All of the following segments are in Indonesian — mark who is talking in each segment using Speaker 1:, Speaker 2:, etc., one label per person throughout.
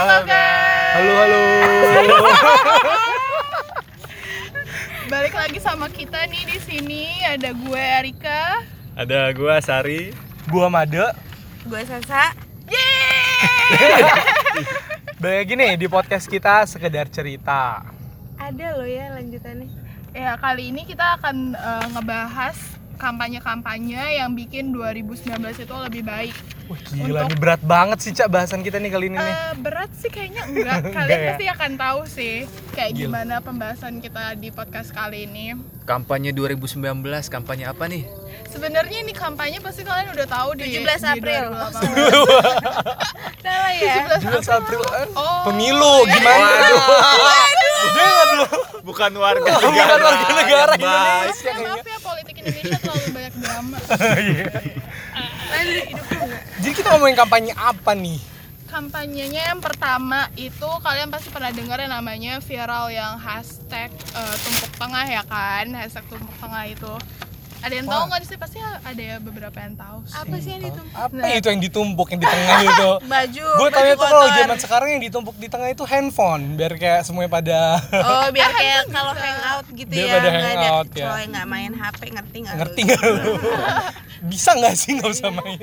Speaker 1: Halo guys.
Speaker 2: Halo halo.
Speaker 1: Balik lagi sama kita nih di sini ada gue Erika.
Speaker 3: Ada gua Sari.
Speaker 2: Gua Made.
Speaker 4: Gue Sasa.
Speaker 2: Balik gini di podcast kita sekedar cerita.
Speaker 4: Ada loh ya lanjutannya.
Speaker 1: Ya kali ini kita akan eh, ngebahas kampanye-kampanye yang bikin 2019 itu lebih baik.
Speaker 2: Wah gila
Speaker 1: Untuk-
Speaker 2: nih berat banget sih Cak bahasan kita nih kali ini nih.
Speaker 1: Eh, berat sih kayaknya enggak.
Speaker 2: Enggak
Speaker 1: Kalian
Speaker 2: ya?
Speaker 1: pasti akan tahu sih kayak
Speaker 2: Gila.
Speaker 1: gimana pembahasan kita di podcast kali ini.
Speaker 3: Kampanye 2019, kampanye apa nih?
Speaker 1: Sebenarnya ini kampanye pasti kalian udah tahu di
Speaker 4: 17
Speaker 1: di
Speaker 4: April.
Speaker 1: 2018.
Speaker 4: Salah ya.
Speaker 1: 17
Speaker 2: 17 April eh,
Speaker 1: Oh.
Speaker 2: pemilu gimana lu.
Speaker 3: Bukan warga
Speaker 2: Bukan
Speaker 3: negara.
Speaker 2: warga negara
Speaker 3: baik.
Speaker 2: Indonesia
Speaker 1: Ya, maaf ya politik Indonesia terlalu banyak drama.
Speaker 2: Iya. Jadi kita ngomongin kampanye apa nih?
Speaker 1: Kampanyenya yang pertama itu kalian pasti pernah dengar yang namanya viral yang hashtag eh, tumpuk tengah ya kan hashtag tumpuk tengah itu ada yang tahu nggak sih pasti ada ya beberapa yang tahu sih.
Speaker 4: Apa sih yang ditumpuk?
Speaker 2: Apa
Speaker 1: Nah.
Speaker 2: itu yang ditumpuk yang di tengah itu?
Speaker 4: Baju.
Speaker 2: Gue
Speaker 4: baju
Speaker 2: tanya tuh kalau zaman sekarang yang ditumpuk di tengah itu handphone biar kayak semuanya pada
Speaker 4: Oh biar kayak kalau hangout gitu
Speaker 2: Biar
Speaker 4: ya.
Speaker 2: pada
Speaker 4: nggak
Speaker 2: hangout,
Speaker 4: ada
Speaker 2: ya.
Speaker 4: cowok yang nggak main HP ngerti nggak? lu?
Speaker 2: ngerti nggak lu? Bisa nggak sih nggak usah main?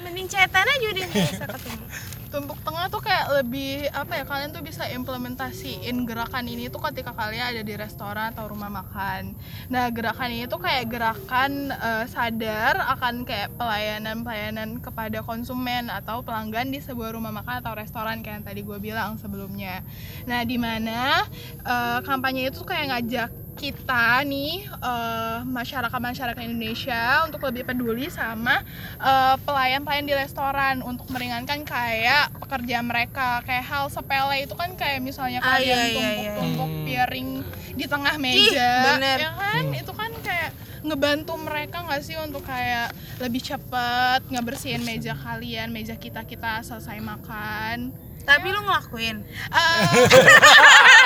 Speaker 4: Mending cetan aja udah nggak bisa ketemu.
Speaker 1: Tumpuk tengah tuh kayak lebih apa ya kalian tuh bisa implementasiin gerakan ini tuh ketika kalian ada di restoran atau rumah makan. Nah gerakan ini tuh kayak gerakan eh, sadar akan kayak pelayanan-pelayanan kepada konsumen atau pelanggan di sebuah rumah makan atau restoran kayak yang tadi gue bilang sebelumnya. Nah di mana eh, kampanye itu kayak ngajak kita nih eh, masyarakat-masyarakat Indonesia untuk lebih peduli sama eh, pelayan-pelayan di restoran untuk meringankan kayak pekerjaan mereka kayak hal sepele itu kan kayak misalnya
Speaker 4: Ah,
Speaker 1: kalian
Speaker 4: iya, iya,
Speaker 1: tumpuk-tumpuk
Speaker 2: iya.
Speaker 1: piring di tengah meja
Speaker 4: bener.
Speaker 1: ya kan itu kan kayak ngebantu mereka nggak sih untuk kayak lebih cepet ngebersihin meja kalian meja kita kita selesai makan
Speaker 4: Tapi lu ngelakuin.
Speaker 1: Eh,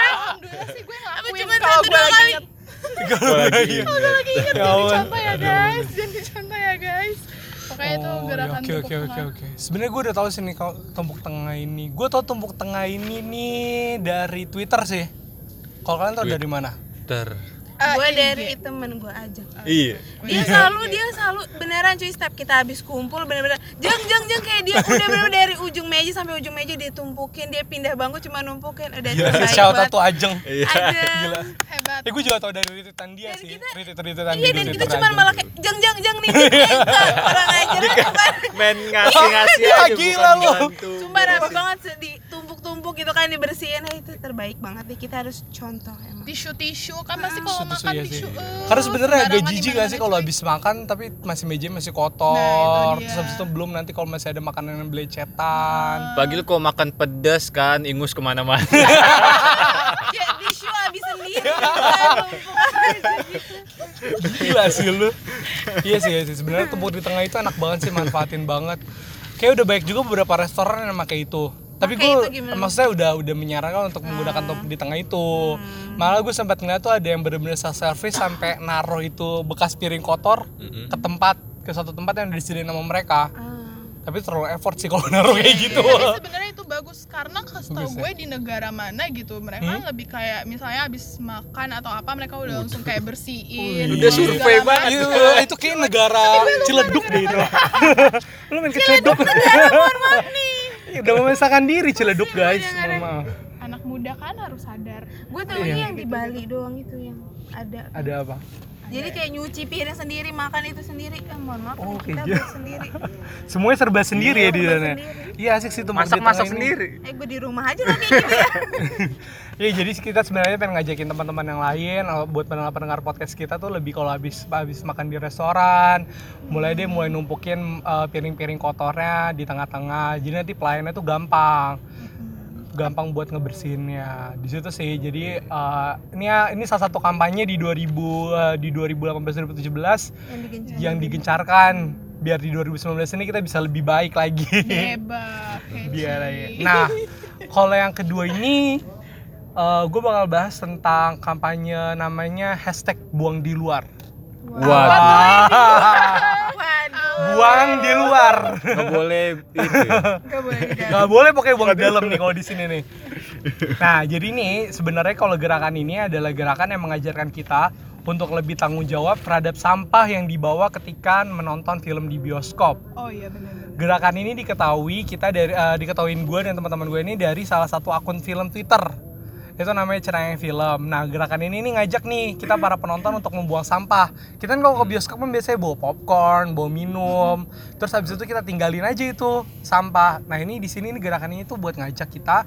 Speaker 1: alhamdulillah sih gue
Speaker 4: Apa
Speaker 1: ngelakuin
Speaker 4: cuma
Speaker 1: kalau
Speaker 4: satu
Speaker 1: gue
Speaker 4: dua
Speaker 1: lagi
Speaker 4: kali?
Speaker 1: inget
Speaker 2: Kalau lagi
Speaker 1: Udah lagi inget
Speaker 2: Ya
Speaker 1: jangan dicontoh ya guys jangan dicontoh ya guys pokoknya itu
Speaker 2: Oh,
Speaker 1: gerakan
Speaker 2: oke
Speaker 1: tumpuk
Speaker 2: oke oke
Speaker 1: tengah.
Speaker 2: oke. Sebenarnya gue udah tahu sih nih kalau tumpuk tengah ini. Gue tau tumpuk tengah ini nih dari Twitter sih. Kalau kalian tau dari mana?
Speaker 3: Ter.
Speaker 1: Eh,
Speaker 4: gue
Speaker 1: IG.
Speaker 4: dari temen gue aja.
Speaker 3: Iya.
Speaker 4: Dia selalu dia selalu beneran cuy setiap kita habis kumpul bener-bener jeng jeng jeng kayak dia udah bener dari ujung meja sampai ujung meja dia tumpukin dia pindah bangku cuma numpukin udah
Speaker 2: Gila,
Speaker 4: terbaik
Speaker 2: shout out tuh Ajeng.
Speaker 3: Iya.
Speaker 4: Ajeng.
Speaker 2: Gila.
Speaker 1: hebat
Speaker 2: Eh gue juga tau dari retweetan dia
Speaker 4: Dan
Speaker 2: sih. Retweet-retweetan
Speaker 4: Iya dan kita cuma malah kayak jeng jeng jeng nih orang aja bukan
Speaker 3: Men ngasih-ngasih
Speaker 2: Ya,
Speaker 3: aja
Speaker 2: gila lu.
Speaker 4: Sumpah rapi banget sih, ditumpuk-tumpuk gitu kan dibersihin Nah, itu terbaik banget deh kita harus contoh emang
Speaker 1: tisu tisu kan pasti kalau
Speaker 2: Tisu-tisu
Speaker 1: makan
Speaker 2: ya sih.
Speaker 1: eh,
Speaker 2: Karena sebenarnya agak jijik gak sih kalau habis makan tapi masih meja masih kotor.
Speaker 1: Nah, itu dia.
Speaker 2: Terus habis itu belum nanti kalau masih ada makanan yang belecetan.
Speaker 3: Pagi lu kok makan pedas kan, ingus ke mana-mana.
Speaker 4: ya tisu habis sendiri kan, aja gitu.
Speaker 2: Gila sih lu. iya sih, iya sih. Sebenarnya tumpuk di tengah itu enak banget sih, manfaatin banget. Kayak udah banyak juga beberapa restoran yang pakai itu. Tapi gue maksudnya udah udah menyarankan untuk menggunakan tumpuk di tengah itu. Malah gue sempat ngeliat tuh ada yang bener-bener self service sampai naruh itu bekas piring kotor ke tempat ke satu tempat yang disediain sama mereka.
Speaker 4: Ah.
Speaker 2: Tapi terlalu effort sih kalau naruh kayak gitu.
Speaker 1: Tapi sebenarnya itu bagus karena setahu
Speaker 2: ya?
Speaker 1: gue di negara mana gitu mereka lebih kayak misalnya habis makan atau apa mereka udah langsung kayak bersihin.
Speaker 3: Udah
Speaker 1: segala
Speaker 3: survei
Speaker 1: macam.
Speaker 3: banget.
Speaker 2: Iya, itu kayak negara Ciledug deh itu. Lu main ke Ciledug. Iya, Udah memisahkan diri Ciledug guys. Mohon maaf.
Speaker 1: Anak muda kan harus sadar.
Speaker 4: gue tau yang di Bali doang itu yang ada
Speaker 2: Ada apa?
Speaker 4: jadi kayak nyuci piring sendiri makan itu sendiri eh mohon maaf
Speaker 2: Oh,
Speaker 4: kita
Speaker 2: kayak
Speaker 4: buat sendiri
Speaker 2: Semuanya serba sendiri ya di
Speaker 4: serba
Speaker 2: sana. Iya asik sih tuh
Speaker 3: Masak-masak sendiri.
Speaker 4: eh gue di rumah aja lah kayak gitu ya
Speaker 2: Iya jadi kita sebenarnya pengen ngajakin teman-teman yang lain eh, buat pendengar-pendengar podcast kita tuh lebih kalau habis habis makan di restoran, mulai deh mulai numpukin eh, piring-piring kotornya di tengah-tengah. Jadi nanti pelayannya tuh gampang. Gampang buat ngebersihinnya di situ sih jadi eh, ini ya ini salah satu kampanye di 2000 eh, di 2018 2017
Speaker 4: yang digencar
Speaker 2: yang digencarkan biar di 2019 ini kita bisa lebih baik lagi
Speaker 1: Hebat.
Speaker 2: biar ya. Nah, kalau yang kedua ini gue bakal bahas tentang kampanye namanya hashtag buang di luar.
Speaker 3: Waduh.
Speaker 4: waduh
Speaker 2: buang di luar.
Speaker 3: Nggak boleh itu ya.
Speaker 4: Gak boleh
Speaker 2: nggak boleh pokoknya buang di dalam nih kalau di sini nih. Nah jadi nih sebenarnya kalau gerakan ini adalah gerakan yang mengajarkan kita untuk lebih tanggung jawab terhadap sampah yang dibawa ketika menonton film di bioskop.
Speaker 1: Oh iya benar
Speaker 2: gerakan ini diketahui kita dari eh, diketahuin gue dan teman-teman gue ini dari salah satu akun film Twitter itu namanya Cenayang Film. Nah gerakan ini nih ngajak nih kita para penonton untuk membuang sampah. Kita kan kalau ke bioskop kan biasanya bawa popcorn, bawa minum, terus habis itu kita tinggalin aja itu sampah. Nah ini di sini nih gerakan ini tuh buat ngajak kita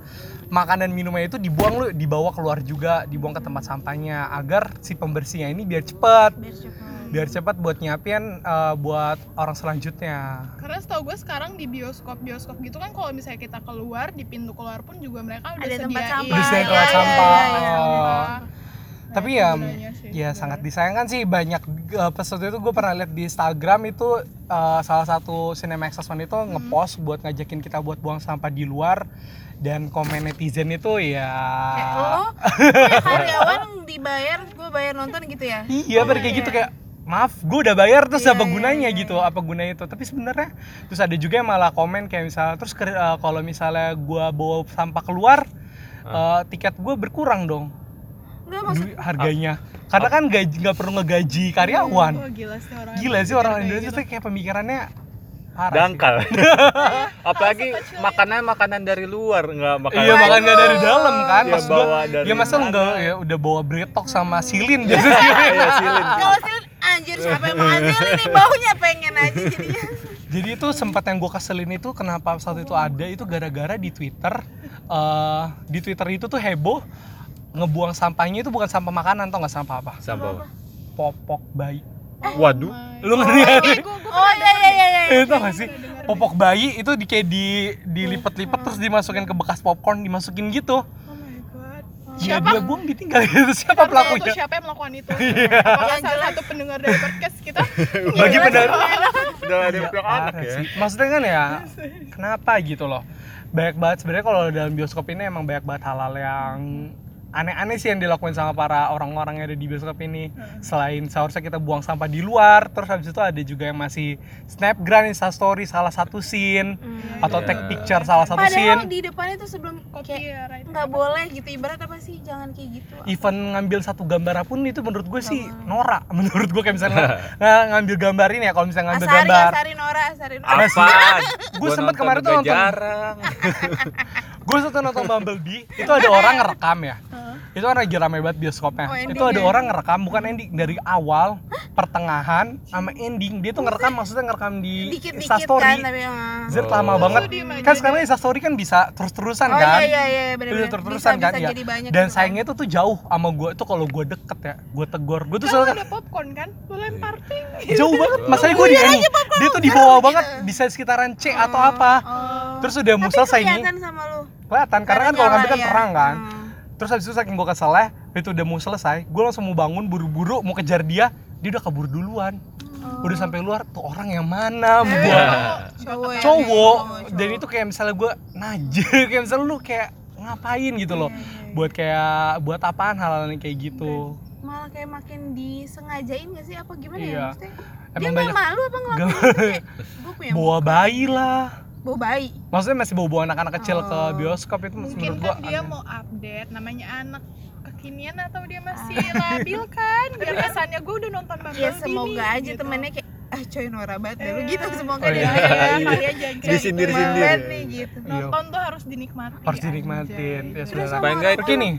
Speaker 2: makanan minumnya itu dibuang lu, dibawa keluar juga, dibuang ke tempat sampahnya agar si pembersihnya ini biar cepet,
Speaker 4: Biar cepet.
Speaker 2: Biar cepat buat nyiapin eh, buat orang selanjutnya.
Speaker 1: karena setahu gue sekarang di bioskop bioskop gitu kan kalau misalnya kita keluar di pintu keluar pun juga mereka udah
Speaker 4: Ada tempat sampah.
Speaker 1: Iya,
Speaker 2: tempat
Speaker 1: iya,
Speaker 2: sampah.
Speaker 1: iya, iya,
Speaker 2: Oh.
Speaker 1: sampah. Nah,
Speaker 2: tapi ya
Speaker 1: sih
Speaker 2: ya
Speaker 1: sebenarnya.
Speaker 2: sangat disayangkan sih banyak uh, peserta itu gue pernah lihat di Instagram itu uh, salah satu Cinema Access One itu
Speaker 1: Hmm.
Speaker 2: ngepost buat ngajakin kita buat buang sampah di luar dan komen netizen itu ya
Speaker 4: Kayak lo, kayak karyawan dibayar, gue bayar nonton gitu ya?
Speaker 2: iya ber kayak gitu kayak maaf gue udah bayar terus
Speaker 4: Iya,
Speaker 2: apa
Speaker 4: iya,
Speaker 2: gunanya
Speaker 4: iya,
Speaker 2: gitu apa gunanya itu. Tapi sebenarnya terus ada juga yang malah komen kayak misalnya terus uh, kalau misalnya gue bawa sampah keluar uh, tiket gue berkurang dong.
Speaker 4: Enggak maksud
Speaker 2: harganya. Karena kan gaji nggak perlu ngegaji karyawan.
Speaker 1: Wah, gila sih orang
Speaker 2: gila sih orang Indonesia
Speaker 1: gitu.
Speaker 2: tuh kayak pemikirannya parah.
Speaker 3: Dangkal. Apalagi makanan-makanan dari luar nggak makanan.
Speaker 2: iya makan nggak dari dalam kan
Speaker 3: Iya,
Speaker 2: maksud gua
Speaker 3: bawa dari
Speaker 2: ya masa lu
Speaker 3: mana?
Speaker 2: nggak ya udah bawa bretok sama silin jadi
Speaker 3: Iya, silin.
Speaker 4: Kalau silin, anjir siapa yang makan silin nih baunya pengen aja jadinya
Speaker 2: jadi itu sempat yang gue keselin itu kenapa saat itu ada itu gara-gara di Twitter eh di Twitter itu tuh heboh ngebuang sampahnya itu bukan sampah makanan tau nggak sampah apa
Speaker 3: Sampah. apa?
Speaker 2: popok bayi
Speaker 3: Waduh.
Speaker 2: Lu sih?
Speaker 4: Oh iya iya iya iya.
Speaker 2: Itu gak sih? Popok bayi itu di kayak di dilipet-lipet terus dimasukin ke bekas popcorn dimasukin gitu.
Speaker 1: Oh my god.
Speaker 2: Ya
Speaker 1: siapa?
Speaker 2: dia buang ditinggal gitu siapa
Speaker 1: Siapa itu?
Speaker 2: pelakunya?
Speaker 1: Siapa yang melakukan itu?
Speaker 2: Iya.
Speaker 1: apakah salah satu pendengar dari podcast kita?
Speaker 2: Bagi benar.
Speaker 3: Udah ada yang anak ya.
Speaker 2: sih. maksudnya kan ya kenapa gitu loh? Banyak banget sebenarnya kalau dalam bioskop ini emang banyak banget hal-hal yang aneh-aneh sih yang dilakukan sama para orang-orang yang ada di bioskop ini. Selain seharusnya kita buang sampah di luar terus habis itu ada juga yang masih snapgram instastory salah satu scene atau
Speaker 3: Iya.
Speaker 2: take picture salah satu
Speaker 4: Padahal
Speaker 2: scene.
Speaker 4: di depannya tuh sebelum kayak nggak boleh gitu ibarat apa sih jangan kayak gitu.
Speaker 2: Even ngambil satu gambar pun itu menurut gue sih norak menurut gue kayak misalnya nggak ngambil gambar ini ya kalau misalnya ngambil
Speaker 4: Asari
Speaker 2: gambar.
Speaker 4: Asari Nora Asari Nora.
Speaker 3: Apaan?
Speaker 2: Gua sempet kemarin tuh nonton.
Speaker 3: jarang.
Speaker 2: gue satu nonton Bumblebee. Itu ada orang ngerekam ya. Itu kan lagi rame banget bioskopnya.
Speaker 4: Oh,
Speaker 2: itu ada orang ngerekam bukan ending. Dari awal pertengahan sama ending. Dia tuh ngerekam maksudnya ngerekam di
Speaker 4: dikit-dikit
Speaker 2: instastory.
Speaker 4: kan tapi uh.
Speaker 2: Zir
Speaker 3: Oh.
Speaker 2: lama banget kan sekarang instastory kan bisa terus-terusan
Speaker 4: Oh
Speaker 2: kan?
Speaker 4: iya iya iya benar-benar
Speaker 2: terus-terusan
Speaker 4: bisa,
Speaker 2: kan?
Speaker 4: bisa
Speaker 2: ya
Speaker 4: jadi banyak
Speaker 2: dan
Speaker 4: gitu kan.
Speaker 2: sayangnya tuh tuh jauh sama gue tuh kalau gue deket ya gue tegur. Gue tuh
Speaker 1: kan
Speaker 2: selalu
Speaker 1: ada popcorn kan? Lu lempar ting
Speaker 2: jauh banget. Masalahnya gue di ini. dia tuh di bawah banget. Bisa sekitaran C atau apa.
Speaker 4: Oh.
Speaker 2: terus udah mau selesai nih
Speaker 4: kelihatan sama lu
Speaker 2: kelihatan karena kan kalau ngambil kan
Speaker 4: ya.
Speaker 2: terang kan.
Speaker 4: Hmm.
Speaker 2: terus habis itu saking gue keselnya itu udah mau selesai gue langsung mau bangun buru-buru mau kejar dia dia udah kabur duluan. Udah sampai luar tuh orang yang mana mau gua
Speaker 4: cowok ya,
Speaker 2: cowok
Speaker 4: cowok,
Speaker 2: dan itu kayak misalnya gue najis kayak misalnya lu kayak ngapain gitu loh.
Speaker 4: Iya,
Speaker 2: buat kayak buat apaan hal-hal yang kayak gitu.
Speaker 4: Malah kayak makin disengajain gak sih? Apa gimana
Speaker 2: Iya.
Speaker 4: ya maksudnya dia
Speaker 2: Emang
Speaker 4: nggak
Speaker 2: banyak-
Speaker 4: malu apa ngelakuin
Speaker 2: Gak-
Speaker 4: itu kayak gue punya
Speaker 2: bawa bayi lah
Speaker 4: bawa bayi
Speaker 2: maksudnya masih bawa bawa anak-anak kecil ke
Speaker 4: Oh.
Speaker 2: bioskop itu
Speaker 1: mungkin
Speaker 2: menurut gua
Speaker 1: kan dia
Speaker 2: aneh.
Speaker 1: mau update namanya anak kekinian atau dia masih
Speaker 4: Ah.
Speaker 1: labil kan biar kesannya gue udah nonton Bumblebee
Speaker 4: ya semoga
Speaker 1: nih,
Speaker 4: aja
Speaker 1: gitu.
Speaker 4: temennya kayak ah coy Nora banget
Speaker 1: Iya.
Speaker 4: gitu semoga
Speaker 2: Oh,
Speaker 4: dia
Speaker 2: iya. Iya.
Speaker 1: kalian jangan gitu,
Speaker 4: banget
Speaker 1: Bang.
Speaker 4: nih gitu
Speaker 2: Iya.
Speaker 1: nonton tuh harus dinikmati
Speaker 2: harus dinikmatin ya
Speaker 4: sama
Speaker 3: Paling nggak
Speaker 2: Oke nih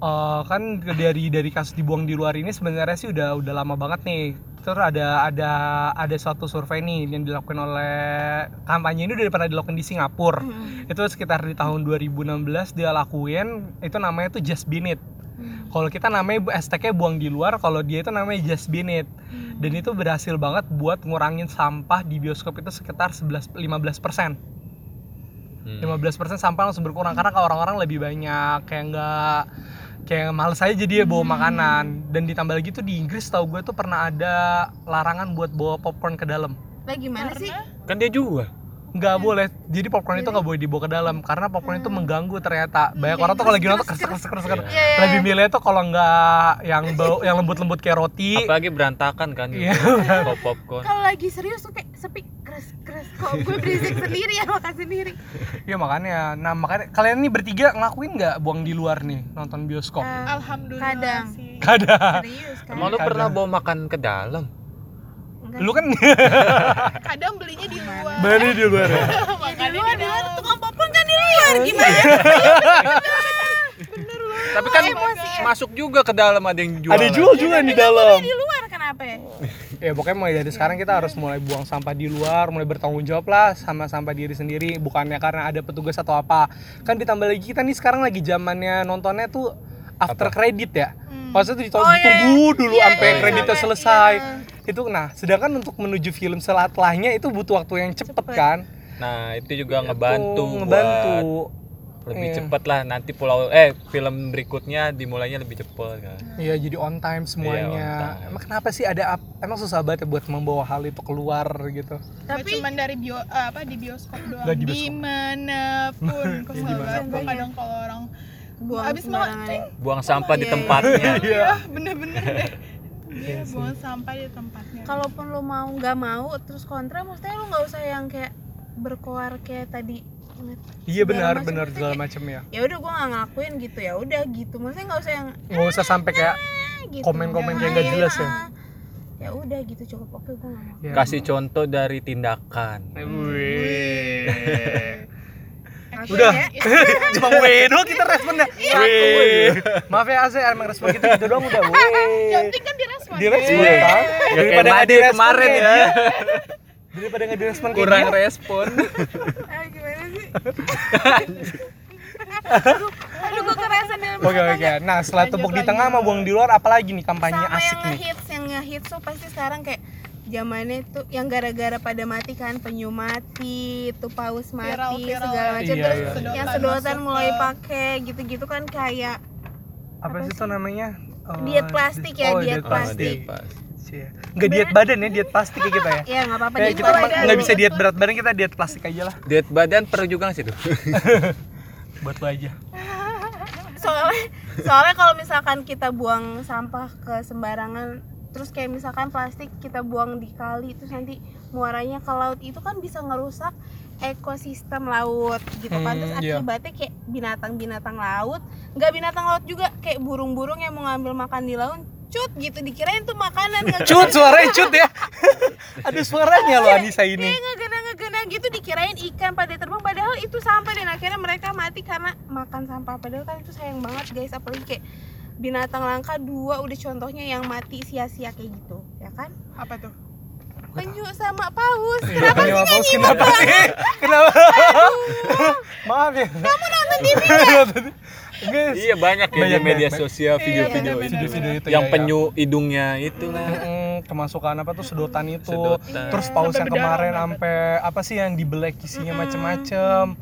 Speaker 2: eh, kan ke- dari dari kasus dibuang di luar ini sebenarnya sih udah udah lama banget nih terus ada ada ada suatu survei nih yang dilakukan oleh kampanye ini udah pernah dilakukan di Singapura.
Speaker 4: Hmm.
Speaker 2: itu sekitar di tahun 2016 dia lakuin itu namanya tuh just bin it
Speaker 4: Hmm.
Speaker 2: kalau kita namanya hashtagnya buang di luar kalau dia itu namanya just bin it dan itu berhasil banget buat ngurangin sampah di bioskop itu sekitar 11 15 persen
Speaker 3: Hmm.
Speaker 2: 15% sampah langsung berkurang karena kalau orang-orang lebih banyak kayak nggak kayak males aja jadi ya bawa makanan dan ditambah lagi tuh di Inggris tau gue tuh pernah ada larangan buat bawa popcorn ke dalam
Speaker 4: lah gimana sih
Speaker 3: Kan dia jual.
Speaker 2: Nggak boleh. Jadi popcorn itu nggak boleh dibawa ke dalam karena popcorn itu mengganggu ternyata. Banyak orang tuh kalau lagi nonton kresek kresek
Speaker 4: Iya,
Speaker 2: lebih milih tuh kalau nggak yang bau yang lembut lembut kayak roti.
Speaker 3: Apalagi berantakan kan
Speaker 2: Iya.
Speaker 3: pop popcorn.
Speaker 4: Kalau lagi serius tuh kayak sepi keras keras. Kok gue berisik sendiri ya makan sendiri.
Speaker 2: Iya makanya. Nah makanya kalian nih bertiga ngelakuin nggak buang di luar nih nonton bioskop?
Speaker 4: Eh,
Speaker 1: Alhamdulillah
Speaker 4: Kadang.
Speaker 1: sih.
Speaker 2: kadang.
Speaker 4: Serius kan.
Speaker 3: Emang lu pernah bawa makan ke dalam
Speaker 4: Enggak
Speaker 2: lu kan
Speaker 1: Kadang belinya di luar.
Speaker 2: beli di luar ya?
Speaker 4: Ya, di luar di luar. tukang popcorn kan di luar. Gimana?
Speaker 3: Tapi kan
Speaker 4: Emosi. ya.
Speaker 3: masuk juga ke dalam ada yang jual.
Speaker 2: Ada jual juga di dalam.
Speaker 4: di luar kenapa ya?
Speaker 2: Ya pokoknya mulai dari sekarang kita harus mulai buang sampah di luar mulai bertanggung jawab lah sama sampah diri sendiri. Bukannya karena ada petugas atau apa. Kan ditambah lagi kita nih sekarang lagi zamannya nontonnya tuh after credit ya maksudnya tuh ditunggu,
Speaker 4: Oh, iya,
Speaker 2: ditunggu dulu
Speaker 4: Iya,
Speaker 2: sampai
Speaker 4: iya,
Speaker 2: kreditnya
Speaker 4: iya.
Speaker 2: selesai itu nah sedangkan untuk menuju film setelahnya itu butuh waktu yang cepet, kan
Speaker 3: nah itu juga ngebantu
Speaker 2: Tuh,
Speaker 3: buat
Speaker 2: ngebantu
Speaker 3: lebih
Speaker 2: Iya.
Speaker 3: cepet lah nanti pulau eh film berikutnya dimulainya lebih cepet kan
Speaker 2: Iya jadi on time semuanya.
Speaker 3: on time.
Speaker 2: Emang kenapa sih ada emang susah banget ya buat membawa hal itu keluar gitu.
Speaker 1: Tapi
Speaker 4: tapi
Speaker 1: cuma dari bio apa di bioskop doang.
Speaker 2: Di bioskop.
Speaker 1: Di mana pun kesel
Speaker 2: Di mana pun.
Speaker 1: banget gua kadang kalau orang
Speaker 4: buang
Speaker 1: abis cing,
Speaker 3: buang sampah di
Speaker 4: iya,
Speaker 3: tempatnya
Speaker 2: Iya.
Speaker 1: ya bener-bener deh. Dia buang sampah di tempatnya.
Speaker 4: kalaupun lo mau nggak mau terus kontra maksudnya lo nggak usah yang kayak berkoar kayak tadi
Speaker 2: Iya benar benar segala macam ya.
Speaker 4: ya udah gue nggak ngelakuin gitu ya udah gitu maksudnya nggak usah yang
Speaker 2: Nggak usah sampai kayak
Speaker 4: "Eh," gitu
Speaker 2: Komen-komen kayak
Speaker 4: Nah,
Speaker 2: nggak jelas ya.
Speaker 4: ya udah gitu cukup oke gue nggak mau
Speaker 2: ya.
Speaker 3: kasih contoh dari tindakan
Speaker 2: Wih.
Speaker 4: Aku
Speaker 2: Udah.
Speaker 4: ya,
Speaker 2: Cuma weh doang kita responnya. Weh. Maaf ya Aze, emang respon kita gitu doang udah
Speaker 1: Yang
Speaker 2: weh.
Speaker 1: penting kan direspon.
Speaker 2: Direspon
Speaker 3: Iya.
Speaker 2: kan?
Speaker 3: Ya kayak
Speaker 2: Daripada nggak direspon
Speaker 3: kemarin ya.
Speaker 2: Daripada nggak direspon
Speaker 3: kurang respon
Speaker 4: ah, gimana sih aduh aduh gue kerasan dalam
Speaker 2: Oke oke. Nah setelah tepuk di tengah sama buang di luar apalagi nih kampanye
Speaker 4: sama
Speaker 2: asik
Speaker 4: yang
Speaker 2: nih.
Speaker 4: ngehits yang ngehits tuh pasti sekarang kayak zamannya tuh yang gara-gara pada mati kan penyu mati tuh paus mati
Speaker 1: Viral, viral
Speaker 4: segala
Speaker 1: ya.
Speaker 4: macam
Speaker 2: Iya,
Speaker 4: terus
Speaker 2: iya,
Speaker 1: iya.
Speaker 4: yang
Speaker 1: Sedotan
Speaker 4: mulai
Speaker 1: ke-
Speaker 4: pakai gitu-gitu kan kayak
Speaker 2: Apa sih itu namanya? Eh,
Speaker 4: Diet plastik ya,
Speaker 2: oh,
Speaker 4: diet plastik.
Speaker 2: Cie. Nggak diet badan ya, diet plastik ya kita ya.
Speaker 4: ya nggak apa-apa
Speaker 2: Kayak
Speaker 4: Jadi
Speaker 2: kita nggak bisa diet berat badan kita diet plastik aja lah
Speaker 3: diet badan perlu juga nggak sih tuh
Speaker 2: buat lo aja.
Speaker 4: soalnya soalnya kalau misalkan kita buang sampah ke sembarangan terus kayak misalkan plastik kita buang di kali terus nanti muaranya ke laut itu kan bisa ngerusak ekosistem laut gitu kan terus
Speaker 2: Hmm, iya.
Speaker 4: akibatnya kayak binatang-binatang laut nggak binatang laut juga kayak burung-burung yang mau ngambil makan di laut cut gitu dikirain tuh makanan
Speaker 2: Cut suaranya cut ya. Ada suaranya loh Anissa ini.
Speaker 4: kayak ngegena-ngegena gitu dikirain ikan pada terbang padahal itu sampah dan akhirnya mereka mati karena makan sampah padahal kan itu sayang banget guys apalagi kayak binatang langka dua udah contohnya yang mati sia-sia kayak gitu ya kan
Speaker 1: Apa tuh?
Speaker 4: penyu sama paus
Speaker 2: Iya,
Speaker 4: kenapa sih
Speaker 2: kenapa
Speaker 4: nyanyi
Speaker 2: kenapa sih? Kenapa? Maaf ya. Kamu nonton TV Guys.
Speaker 3: iya banyak ya
Speaker 2: Banyak,
Speaker 3: di media
Speaker 2: banyak.
Speaker 3: sosial video-video
Speaker 1: benar,
Speaker 3: itu
Speaker 2: Video-video itu
Speaker 3: yang
Speaker 2: ya, ya.
Speaker 3: penyu hidungnya itu lah
Speaker 2: kemasukan apa tuh sedotan itu
Speaker 3: Sedotan.
Speaker 2: terus paus yang kemarin sampai apa sih yang dibelek isinya macem-macem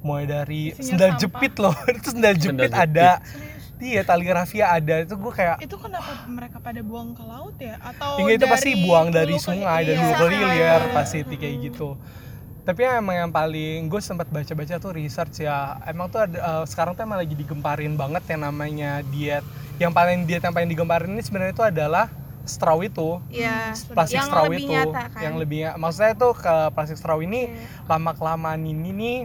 Speaker 2: mulai dari sendal jepit loh itu sendal jepit
Speaker 3: jepit.
Speaker 2: ada iya tali rafia ada itu gue kayak
Speaker 1: Itu kenapa mereka pada buang ke laut ya? Atau
Speaker 2: Hingga itu pasti
Speaker 1: dari
Speaker 2: buang dari sungai dan hulu hilir
Speaker 1: Iya.
Speaker 2: pasti itu kayak gitu tapi emang yang paling gue sempat baca-baca tuh research ya emang tuh ada, eh, sekarang tuh emang lagi digemparin banget yang namanya diet yang paling diet yang paling digemparin ini sebenarnya itu adalah straw itu
Speaker 4: ya
Speaker 2: plastik
Speaker 4: yang
Speaker 2: straw
Speaker 4: lebih
Speaker 2: itu
Speaker 4: nyata kan
Speaker 2: yang lebih maksudnya tuh ke plastik straw ini
Speaker 4: Iya.
Speaker 2: lama kelamaan ini nih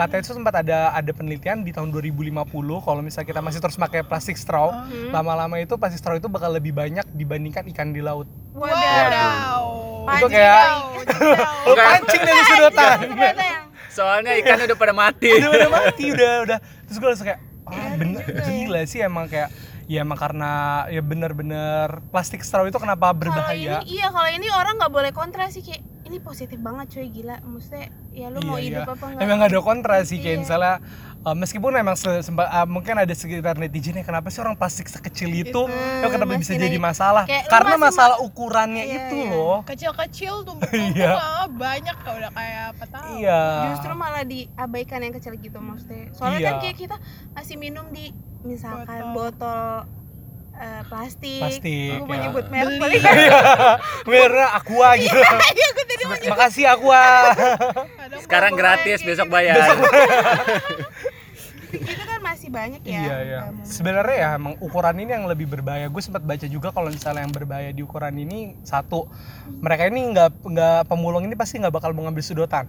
Speaker 2: katanya itu sempat ada ada penelitian di tahun 2050 kalau misalnya kita masih terus pakai plastik straw
Speaker 4: Hmm.
Speaker 2: lama-lama itu plastik straw itu bakal lebih banyak dibandingkan ikan di laut.
Speaker 4: Waduh.
Speaker 1: Wadaw.
Speaker 2: Itu
Speaker 4: Pancing
Speaker 2: kayak- lo pancing dari
Speaker 4: yang
Speaker 3: soalnya ikan udah pada mati.
Speaker 2: Udah udah mati udah udah. Terus gue langsung kayak ah bener
Speaker 4: ya.
Speaker 2: gila sih emang kayak ya emang karena ya bener-bener plastik straw itu kenapa berbahaya?
Speaker 4: ini iya kalau ini orang nggak boleh kontra sih kayak ini positif banget cuy gila maksudnya ya lu mau
Speaker 2: Iya,
Speaker 4: hidup
Speaker 2: iya.
Speaker 4: apa enggak
Speaker 2: Emang ada kontra sih kayak
Speaker 4: Iya.
Speaker 2: misalnya uh, meskipun emang se- sempat uh, mungkin ada sekitar netizennya kenapa sih orang plastik sekecil itu ya kenapa bisa jadi masalah
Speaker 4: kayak
Speaker 2: karena masalah ukurannya
Speaker 4: Iya,
Speaker 2: itu
Speaker 4: iya.
Speaker 2: loh
Speaker 1: Kecil-kecil tumpuk-tumpuk
Speaker 2: Iya.
Speaker 1: banyak kok udah kayak apa tahu.
Speaker 2: iya
Speaker 4: justru malah diabaikan yang kecil gitu maksudnya soalnya
Speaker 2: Iya.
Speaker 4: kan kayak kita masih minum di misalkan
Speaker 1: Botol.
Speaker 4: botol eh, plastik.
Speaker 2: Plastik,
Speaker 4: Gue
Speaker 2: ya.
Speaker 4: nyebut merek
Speaker 1: Beli.
Speaker 4: kali.
Speaker 2: Merah aqua gitu.
Speaker 4: Iya, gue tadi mau
Speaker 2: Makasih aqua.
Speaker 3: Sekarang gratis, besok bayar.
Speaker 4: itu kan masih banyak ya.
Speaker 2: Iya iya.
Speaker 4: Kamu.
Speaker 2: Sebenarnya ya emang ukuran ini yang lebih berbahaya. Gue sempat baca juga kalau misalnya yang berbahaya di ukuran ini satu, mereka ini nggak nggak pemulung ini pasti nggak bakal mengambil sedotan.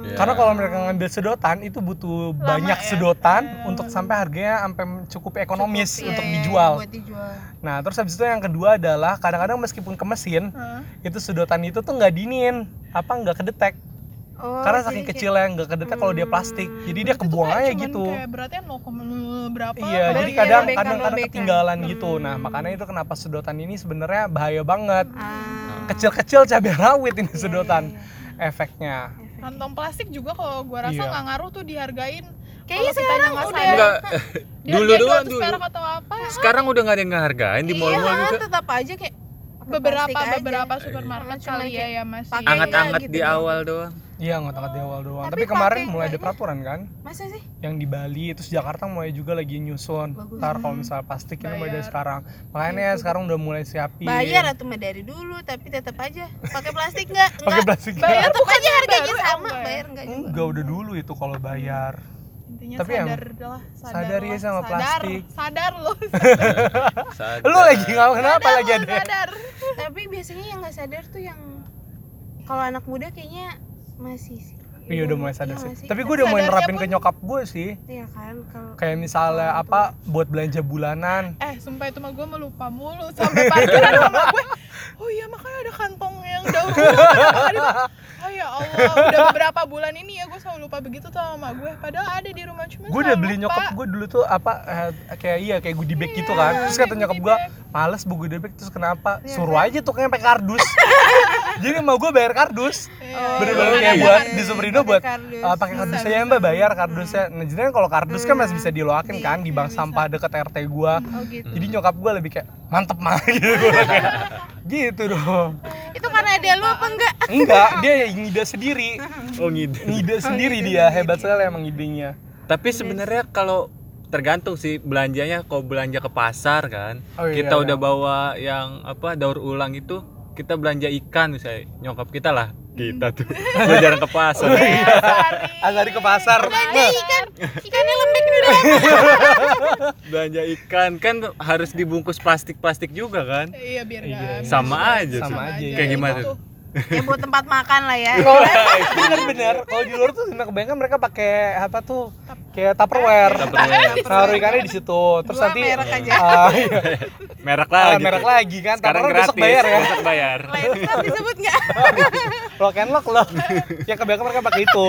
Speaker 4: Hmm.
Speaker 3: Iya.
Speaker 2: Karena kalau mereka ngambil sedotan itu butuh
Speaker 1: Lama
Speaker 2: banyak
Speaker 1: ya?
Speaker 2: sedotan
Speaker 1: Hmm.
Speaker 2: untuk sampai harganya sampai cukup ekonomis
Speaker 4: Cukup,
Speaker 2: untuk
Speaker 4: iya,
Speaker 2: dijual.
Speaker 4: Buat dijual.
Speaker 2: Nah terus habis itu yang kedua adalah kadang-kadang meskipun ke mesin
Speaker 1: Hah?
Speaker 2: itu sedotan itu tuh nggak dingin apa nggak kedetek
Speaker 4: Oh,
Speaker 2: karena saking
Speaker 4: kayak-
Speaker 2: kecilnya nggak kedetek kalau dia plastik jadi dia kebuang aja gitu
Speaker 1: Kayak berarti 0, berapa?
Speaker 2: Iya, jadi kadang
Speaker 4: robekan-
Speaker 2: kadang kadang ketinggalan gitu. Nah, makanya itu kenapa sedotan ini sebenarnya bahaya banget.
Speaker 4: Ah.
Speaker 2: Kecil-kecil cabai rawit ini
Speaker 4: Iya,
Speaker 2: sedotan
Speaker 4: iya,
Speaker 2: efeknya.
Speaker 1: Kantong plastik juga kalau gua rasa
Speaker 2: Iya.
Speaker 1: nggak ngaruh tuh dihargain.
Speaker 4: Kayaknya sekarang udah.
Speaker 3: Enggak,
Speaker 1: Dia
Speaker 3: dulu
Speaker 1: hargain
Speaker 3: doang
Speaker 1: 200
Speaker 3: dulu.
Speaker 1: perak atau apa?
Speaker 3: Sekarang udah nggak ada yang ngehargain di mall-mall
Speaker 4: iya,
Speaker 3: juga.
Speaker 4: tetap aja kayak
Speaker 1: Beberapa
Speaker 4: aja.
Speaker 1: beberapa supermarket kali ya ya masih.
Speaker 4: pakai-
Speaker 3: Anget-anget
Speaker 4: gitu
Speaker 3: di awal doang.
Speaker 2: Iya, ngotak di awal doang.
Speaker 4: Tapi
Speaker 2: Tapi, kemarin mulai ada peraturan kan
Speaker 4: Masa sih?
Speaker 2: yang di Bali terus Jakarta mulai juga lagi nyusun.
Speaker 4: Bagus.
Speaker 2: Ntar kalau misalnya plastik ini mulai dari
Speaker 1: Bayar.
Speaker 2: sekarang. Makanya ya sekarang udah mulai siapin.
Speaker 4: Bayar atau mah dari dulu tapi tetap aja pakai plastik enggak?
Speaker 2: Pakai plastik.
Speaker 1: Bayar
Speaker 4: Tetap aja harganya sama,
Speaker 1: enggak ya?
Speaker 4: bayar enggak juga.
Speaker 2: Enggak udah dulu itu kalau bayar.
Speaker 1: Intinya
Speaker 2: Tapi yang-
Speaker 1: sadar lah, sadar,
Speaker 2: sadar ya sama
Speaker 1: sadar,
Speaker 2: plastik.
Speaker 1: Sadar lo.
Speaker 3: Sadar.
Speaker 2: Lu lagi nggak kenapa
Speaker 1: Sadar
Speaker 2: lagi ada?
Speaker 1: Sadar.
Speaker 4: Tapi biasanya yang nggak sadar tuh yang kalau anak muda kayaknya masih sih.
Speaker 2: Iya udah mulai sadar
Speaker 4: Iya
Speaker 2: sih. Tapi gue udah mulai nerapin
Speaker 1: pun-
Speaker 2: ke nyokap gue sih.
Speaker 4: Iya kan kalau
Speaker 2: Kayak misalnya apa buat belanja bulanan.
Speaker 1: Eh, sumpah itu mah gue melupa mulu sampai parkiran sama gue. Oh iya, makanya ada kantong yang ulang. Oh ya Allah, udah beberapa bulan ini ya gue selalu lupa begitu tuh sama gue. Padahal ada di rumah cuma
Speaker 2: gue udah beli
Speaker 1: lupa.
Speaker 2: nyokap gue dulu tuh apa eh, kayak iya kayak goodie bag gitu kan terus kata nyokap gue males bu goodie bag terus kenapa
Speaker 4: Iya,
Speaker 2: suruh aja tuh kayak pakai kardus jadi mau gue bayar kardus
Speaker 1: Iya.
Speaker 2: bener-bener kayak buat di Suprino
Speaker 4: pakai
Speaker 2: buat
Speaker 4: kardus.
Speaker 2: eh, pakai
Speaker 1: Bisa,
Speaker 2: kardus
Speaker 1: bisa.
Speaker 2: aja mbak bayar kardusnya nah jadi kalau kardus kan masih bisa diloakin
Speaker 4: Di-
Speaker 2: kan di bank
Speaker 1: iya,
Speaker 2: sampah deket RT gue
Speaker 4: oh gitu.
Speaker 2: jadi nyokap gue lebih kayak mantep mah gitu gue kayak gitu dong
Speaker 4: Itu karena ada lu apa enggak?
Speaker 2: enggak dia yang ngide sendiri
Speaker 3: Oh ngide.
Speaker 2: ngide sendiri dia hebat sekali emang idenya
Speaker 3: Tapi sebenarnya kalau tergantung sih belanjanya kalau belanja ke pasar kan
Speaker 2: Oh, iya,
Speaker 3: kita
Speaker 2: iya.
Speaker 3: udah bawa yang apa daur ulang itu kita belanja ikan misalnya. Nyokap kita lah. Kita tuh. Gua jarang ke pasar.
Speaker 2: Azari ke pasar.
Speaker 4: Belanja ikan, ikannya lembek dulu.
Speaker 3: belanja ikan. Kan harus dibungkus plastik plastik juga kan?
Speaker 1: Iya, biar
Speaker 2: Iya,
Speaker 1: nggak
Speaker 2: iya.
Speaker 3: Sama aja
Speaker 2: Sama
Speaker 3: sih.
Speaker 2: aja.
Speaker 3: kayak gimana tuh
Speaker 4: Ya buat tempat makan lah ya.
Speaker 2: kalau bener-bener. Kalau di luar tuh sebenarnya kebanyakan mereka pakai apa tuh? Kayak tupperware.
Speaker 3: Tupperware.
Speaker 2: naruh ikannya di situ. Terus
Speaker 4: Dua
Speaker 2: nanti
Speaker 4: merek aja.
Speaker 2: ah, iya.
Speaker 3: merek lagi
Speaker 2: merek
Speaker 3: tuh.
Speaker 2: lagi kan.
Speaker 3: Sekarang
Speaker 2: Tupperware
Speaker 3: gratis
Speaker 2: besok bayar ya.
Speaker 3: besok bayar.
Speaker 4: Lain kan disebut enggak?
Speaker 2: lock and lock loh. Ya kebanyakan mereka pakai itu.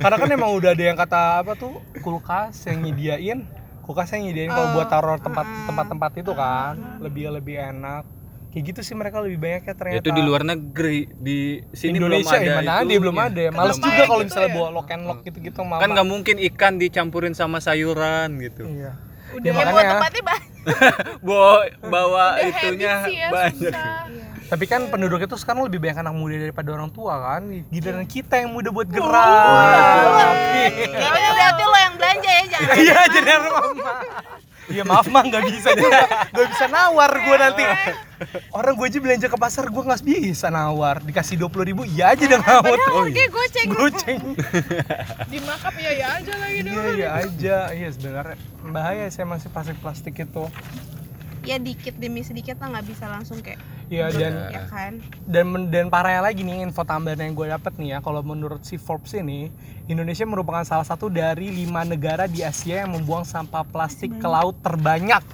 Speaker 2: Karena kan emang udah ada yang kata apa tuh? Kulkas yang nyediain. Kulkas yang nyediain kalau buat taruh tempat tempat-tempat itu kan. Lebih lebih enak kayak gitu sih mereka lebih banyak ya ternyata
Speaker 3: itu di luar negeri di sini
Speaker 2: Indonesia
Speaker 3: belum ada
Speaker 2: ya mana ada belum ada males
Speaker 1: Kenapa
Speaker 2: juga
Speaker 1: ya
Speaker 2: kalau
Speaker 1: gitu
Speaker 2: misalnya
Speaker 1: ya?
Speaker 2: bawa lock and lock gitu-gitu mama
Speaker 3: kan nggak mungkin ikan dicampurin sama sayuran gitu
Speaker 2: iya
Speaker 1: Udah
Speaker 2: Ya,
Speaker 4: Ya buat
Speaker 2: makanya
Speaker 4: tempatnya banyak.
Speaker 3: bawa bawa
Speaker 1: udah
Speaker 3: itunya
Speaker 1: ya,
Speaker 3: banyak
Speaker 1: susah.
Speaker 2: Tapi kan penduduk itu sekarang lebih banyak anak muda daripada orang tua kan. Giliran kita yang muda buat gerak.
Speaker 4: Ini berarti lo yang belanja ya, jangan.
Speaker 2: Iya jadi anak mama. Iya maaf mah nggak bisa deh, nggak bisa nawar gue nanti. Orang gue aja belanja ke pasar gue nggak bisa nawar, dikasih dua puluh ribu, iya aja udah ngamut.
Speaker 3: oh iya.
Speaker 4: goceng.
Speaker 2: Goceng.
Speaker 1: Di makeup ya ya aja lagi
Speaker 2: Iya
Speaker 1: dulu.
Speaker 2: iya aja, iya sebenarnya bahaya sih masih plastik plastik itu.
Speaker 4: Ya dikit demi sedikit lah nggak bisa langsung kayak
Speaker 2: Iya dan
Speaker 4: ya kan.
Speaker 2: dan dan parahnya lagi nih info tambahan yang gue dapet nih ya kalau menurut si Forbes ini Indonesia merupakan salah satu dari lima negara di Asia yang membuang sampah plastik ke laut terbanyak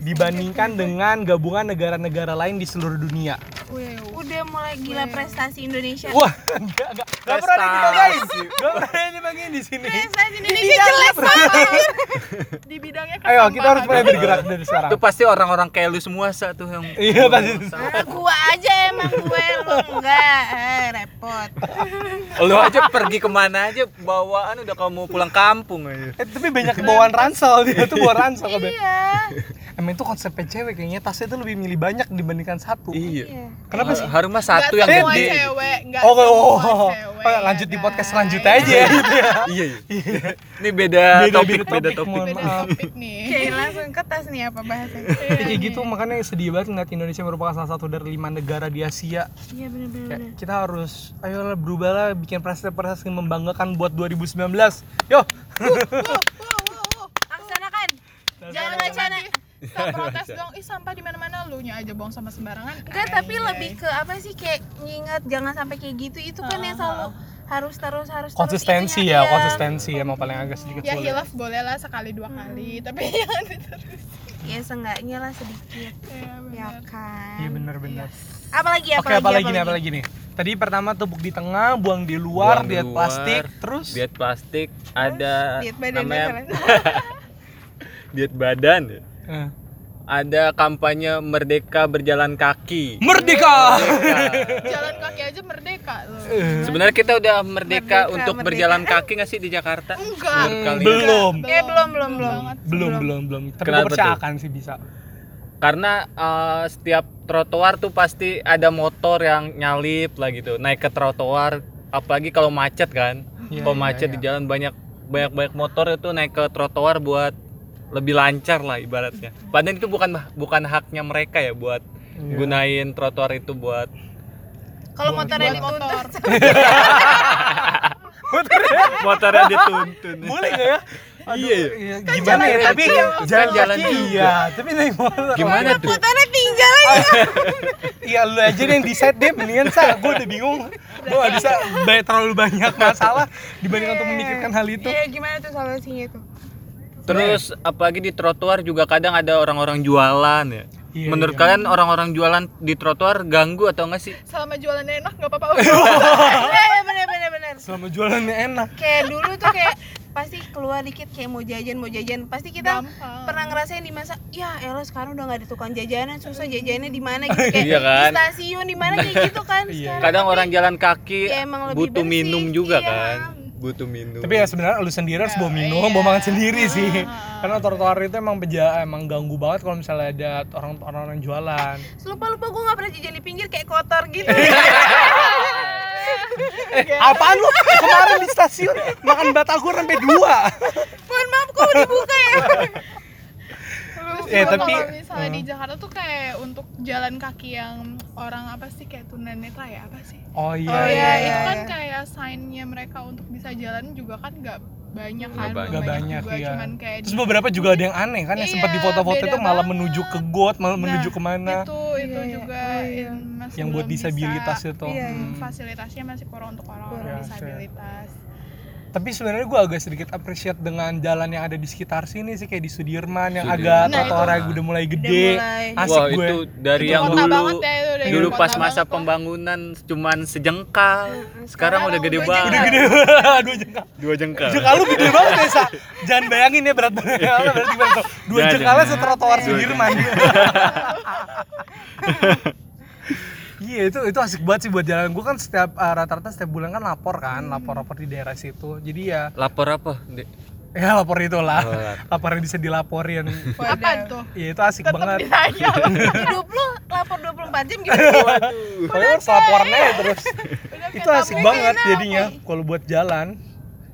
Speaker 2: dibandingkan dengan gabungan negara-negara lain di seluruh dunia.
Speaker 4: Udah mulai gila prestasi Indonesia.
Speaker 2: Wah, enggak enggak enggak pernah dibanggain. Enggak pernah dibanggain di sini.
Speaker 4: Prestasi Indonesia jelek banget.
Speaker 1: di bidangnya
Speaker 2: Ayo, kita harus mulai bergerak dari sekarang.
Speaker 3: itu pasti orang-orang kayak lu semua sa tuh yang
Speaker 2: Iya pasti.
Speaker 4: Ah, gua aja emang gue lo enggak eh, repot.
Speaker 3: lu aja pergi ke mana aja bawaan udah kamu pulang kampung aja
Speaker 2: Eh, tapi banyak bawaan ransel dia tuh bawa ransel
Speaker 4: Iya.
Speaker 2: Emang itu konsepnya cewek kayaknya tasnya tuh lebih milih banyak dibandingkan satu
Speaker 3: Iya.
Speaker 2: Kenapa sih?
Speaker 3: Harus mah satu
Speaker 1: Nggak
Speaker 3: yang gede.
Speaker 1: cewek, nggak
Speaker 2: Oh, oh, oh, oh.
Speaker 1: cewek,
Speaker 2: Oh,
Speaker 1: ya
Speaker 2: lanjut di podcast
Speaker 1: guys.
Speaker 2: selanjutnya aja ya.
Speaker 3: Iya, iya. Ini beda, topik, beda topik.
Speaker 2: mohon
Speaker 1: Beda
Speaker 2: maaf.
Speaker 1: topik nih.
Speaker 4: Oke, langsung ke tas nih apa bahasanya?
Speaker 2: Ya, kayak gitu makanya sedih banget ngeliat Indonesia merupakan salah satu dari lima negara di Asia
Speaker 4: Iya benar-benar.
Speaker 2: Kayak kita harus ayolah berubah lah bikin prestasi-prestasi yang membanggakan buat 2019 yo
Speaker 4: Laksanakan. Jangan
Speaker 1: Jangan
Speaker 4: wacana.
Speaker 1: Protes dong, ih sampah di mana-mana lu nya aja buang sama sembarangan.
Speaker 4: Enggak, tapi lebih ke apa sih kayak nginget jangan sampai kayak gitu. Itu kan yang selalu harus terus harus terus
Speaker 2: konsistensi
Speaker 4: itunya,
Speaker 2: ya
Speaker 4: iya.
Speaker 2: konsistensi emang paling agak sedikit
Speaker 1: Ya hilaf boleh lah sekali dua kali, tapi jangan diterus.
Speaker 4: Ya seenggaknya lah sedikit.
Speaker 1: Ya,
Speaker 4: Ya
Speaker 1: benar.
Speaker 4: kan.
Speaker 2: iya bener-bener
Speaker 4: Apalagi
Speaker 2: oke
Speaker 4: apalagi
Speaker 2: apalagi nih apalagi nih tadi pertama tepuk di tengah buang di luar
Speaker 3: Buang di
Speaker 2: diet
Speaker 3: luar,
Speaker 2: plastik terus
Speaker 3: Diet plastik ada
Speaker 4: Diet badan
Speaker 3: namanya diet badan
Speaker 2: Eh,
Speaker 3: Ada kampanye merdeka berjalan kaki.
Speaker 2: merdeka
Speaker 1: Jalan kaki aja merdeka loh.
Speaker 3: Sebenarnya kita udah merdeka,
Speaker 4: Merdeka,
Speaker 3: untuk
Speaker 4: merdeka.
Speaker 3: berjalan kaki nggak sih di Jakarta?
Speaker 1: Enggak.
Speaker 3: Kalian?
Speaker 2: belum
Speaker 4: Eh, belum, belum, belum.
Speaker 1: banget.
Speaker 2: belum belum belum tapi percaya akan sih bisa
Speaker 3: Karena eh, setiap trotoar tuh pasti ada motor yang nyalip lah gitu, naik ke trotoar. Apalagi kalau macet kan,
Speaker 2: Iya,
Speaker 3: kalau
Speaker 2: iya,
Speaker 3: macet
Speaker 2: iya.
Speaker 3: di jalan banyak banyak banyak motor itu naik ke trotoar buat lebih lancar lah ibaratnya. Padahal itu bukan bukan haknya mereka ya buat
Speaker 2: Iya.
Speaker 3: gunain trotoar itu buat
Speaker 4: Kalau motornya
Speaker 1: Buat motor.
Speaker 4: dituntut.
Speaker 3: motornya dituntun.
Speaker 2: boleh gak ya
Speaker 3: Iya.
Speaker 2: Iya, gimana ya tapi
Speaker 3: Kan
Speaker 2: jalan
Speaker 3: jalan
Speaker 2: kaki
Speaker 3: juga.
Speaker 2: iya tapi naik motor
Speaker 3: Gimana tuh?
Speaker 4: Motornya tinggal aja.
Speaker 2: Iya lu aja deh yang decide deh mendingan sa gue udah bingung gue gak bisa banyak terlalu banyak masalah dibanding untuk memikirkan hal itu
Speaker 4: Iya, gimana tuh solusinya tuh?
Speaker 3: Terus apalagi di trotoar juga kadang ada orang-orang jualan ya.
Speaker 2: Iya,
Speaker 3: Menurut
Speaker 2: iya.
Speaker 3: kalian orang-orang jualan di trotoar ganggu atau enggak sih?
Speaker 1: Selama jualannya enak nggak apa-apa.
Speaker 4: Iya, benar benar benar.
Speaker 2: selama jualannya enak
Speaker 4: Kayak dulu tuh kayak pasti keluar dikit kayak mau jajan mau jajan pasti kita
Speaker 1: Gampang.
Speaker 4: pernah ngerasain di masa ya elah sekarang udah nggak ada tukang jajanan susah jajannya di mana gitu kayak
Speaker 3: Iya kan?
Speaker 4: di stasiun di mana kayak gitu kan
Speaker 2: Iya.
Speaker 4: sekarang
Speaker 3: Kadang
Speaker 4: tapi
Speaker 3: orang jalan kaki
Speaker 4: ya emang lebih
Speaker 3: butuh
Speaker 4: bersih,
Speaker 3: minum juga
Speaker 4: iya.
Speaker 3: kan. Butuh minum.
Speaker 2: tapi ya sebenarnya lu sendiri harus bawa minum
Speaker 1: iya.
Speaker 2: bawa makan sendiri sih. Karena trotoar itu emang beja emang ganggu banget kalau misalnya ada orang orang jualan.
Speaker 4: Lupa lupa gue nggak pernah jajan di pinggir kayak kotor gitu.
Speaker 2: Eh apaan lu? Kemarin di stasiun makan batagor sampai dua.
Speaker 4: Mohon maaf kok dibuka ya
Speaker 2: Eh,
Speaker 1: juga
Speaker 2: tapi-
Speaker 1: kalau misalnya di
Speaker 2: Hmm.
Speaker 1: Jakarta tuh kayak untuk jalan kaki yang orang apa sih kayak tunanetra ya apa sih?
Speaker 2: oh iya
Speaker 1: Oh
Speaker 2: iya,
Speaker 1: iya,
Speaker 2: iya.
Speaker 1: itu kan kayak signnya mereka untuk bisa jalan juga kan nggak banyak kan,
Speaker 2: Gak banyak,
Speaker 1: juga,
Speaker 2: iya.
Speaker 1: cuman kayak
Speaker 2: Terus
Speaker 1: di-
Speaker 2: beberapa juga ada yang aneh kan yang sempat di
Speaker 1: Iya,
Speaker 2: foto-foto
Speaker 1: beda
Speaker 2: itu malah
Speaker 1: banget.
Speaker 2: menuju ke got, malah
Speaker 1: Nah,
Speaker 2: menuju ke mana.
Speaker 1: itu itu
Speaker 4: Iya, iya.
Speaker 1: juga
Speaker 4: Oh, iya.
Speaker 1: yang masih
Speaker 2: Yang buat disabilitas
Speaker 1: bisa,
Speaker 2: itu.
Speaker 1: iya,
Speaker 2: Hmm.
Speaker 1: fasilitasnya masih kurang untuk orang-orang disabilitas
Speaker 2: Tapi sebenarnya gue agak sedikit appreciate dengan jalan yang ada di sekitar sini sih kayak di Sudirman yang
Speaker 3: Sudirman.
Speaker 2: agak
Speaker 1: Nah,
Speaker 2: trotoarnya
Speaker 4: itu.
Speaker 2: udah mulai gede.
Speaker 4: mulai.
Speaker 2: Asik
Speaker 3: Wah,
Speaker 2: gue.
Speaker 3: itu dari
Speaker 1: Itu
Speaker 3: yang
Speaker 1: kota
Speaker 3: dulu
Speaker 1: banget ya, itu dari
Speaker 3: dulu pas masa
Speaker 1: banget kok.
Speaker 3: pembangunan cuman sejengkal. Sekarang
Speaker 1: sekarang
Speaker 3: udah gede
Speaker 1: udah
Speaker 3: banget.
Speaker 2: Udah gede. Dua jengkal.
Speaker 3: Dua jengkal.
Speaker 2: Jengkal lu gede banget ya, Sa. Jangan bayangin ya berat badannya. Berarti gimana tuh? Dua jengkalnya setrotoar Sudirman. Iya itu itu asik banget sih buat jalan. Gue kan setiap uh, rata-rata setiap bulan kan lapor kan, lapor-lapor di daerah situ. Jadi ya
Speaker 3: Lapor apa? Dek?
Speaker 2: ya lapor itulah.
Speaker 3: Oh, lapor.
Speaker 2: yang bisa dilaporin.
Speaker 1: apa tuh?
Speaker 2: Iya itu asik banget.
Speaker 1: ditanya
Speaker 4: hidup lu lapor 24 jam gimana
Speaker 2: Pokoknya harus laporan aja terus. Itu asik banget jadinya kalau buat jalan.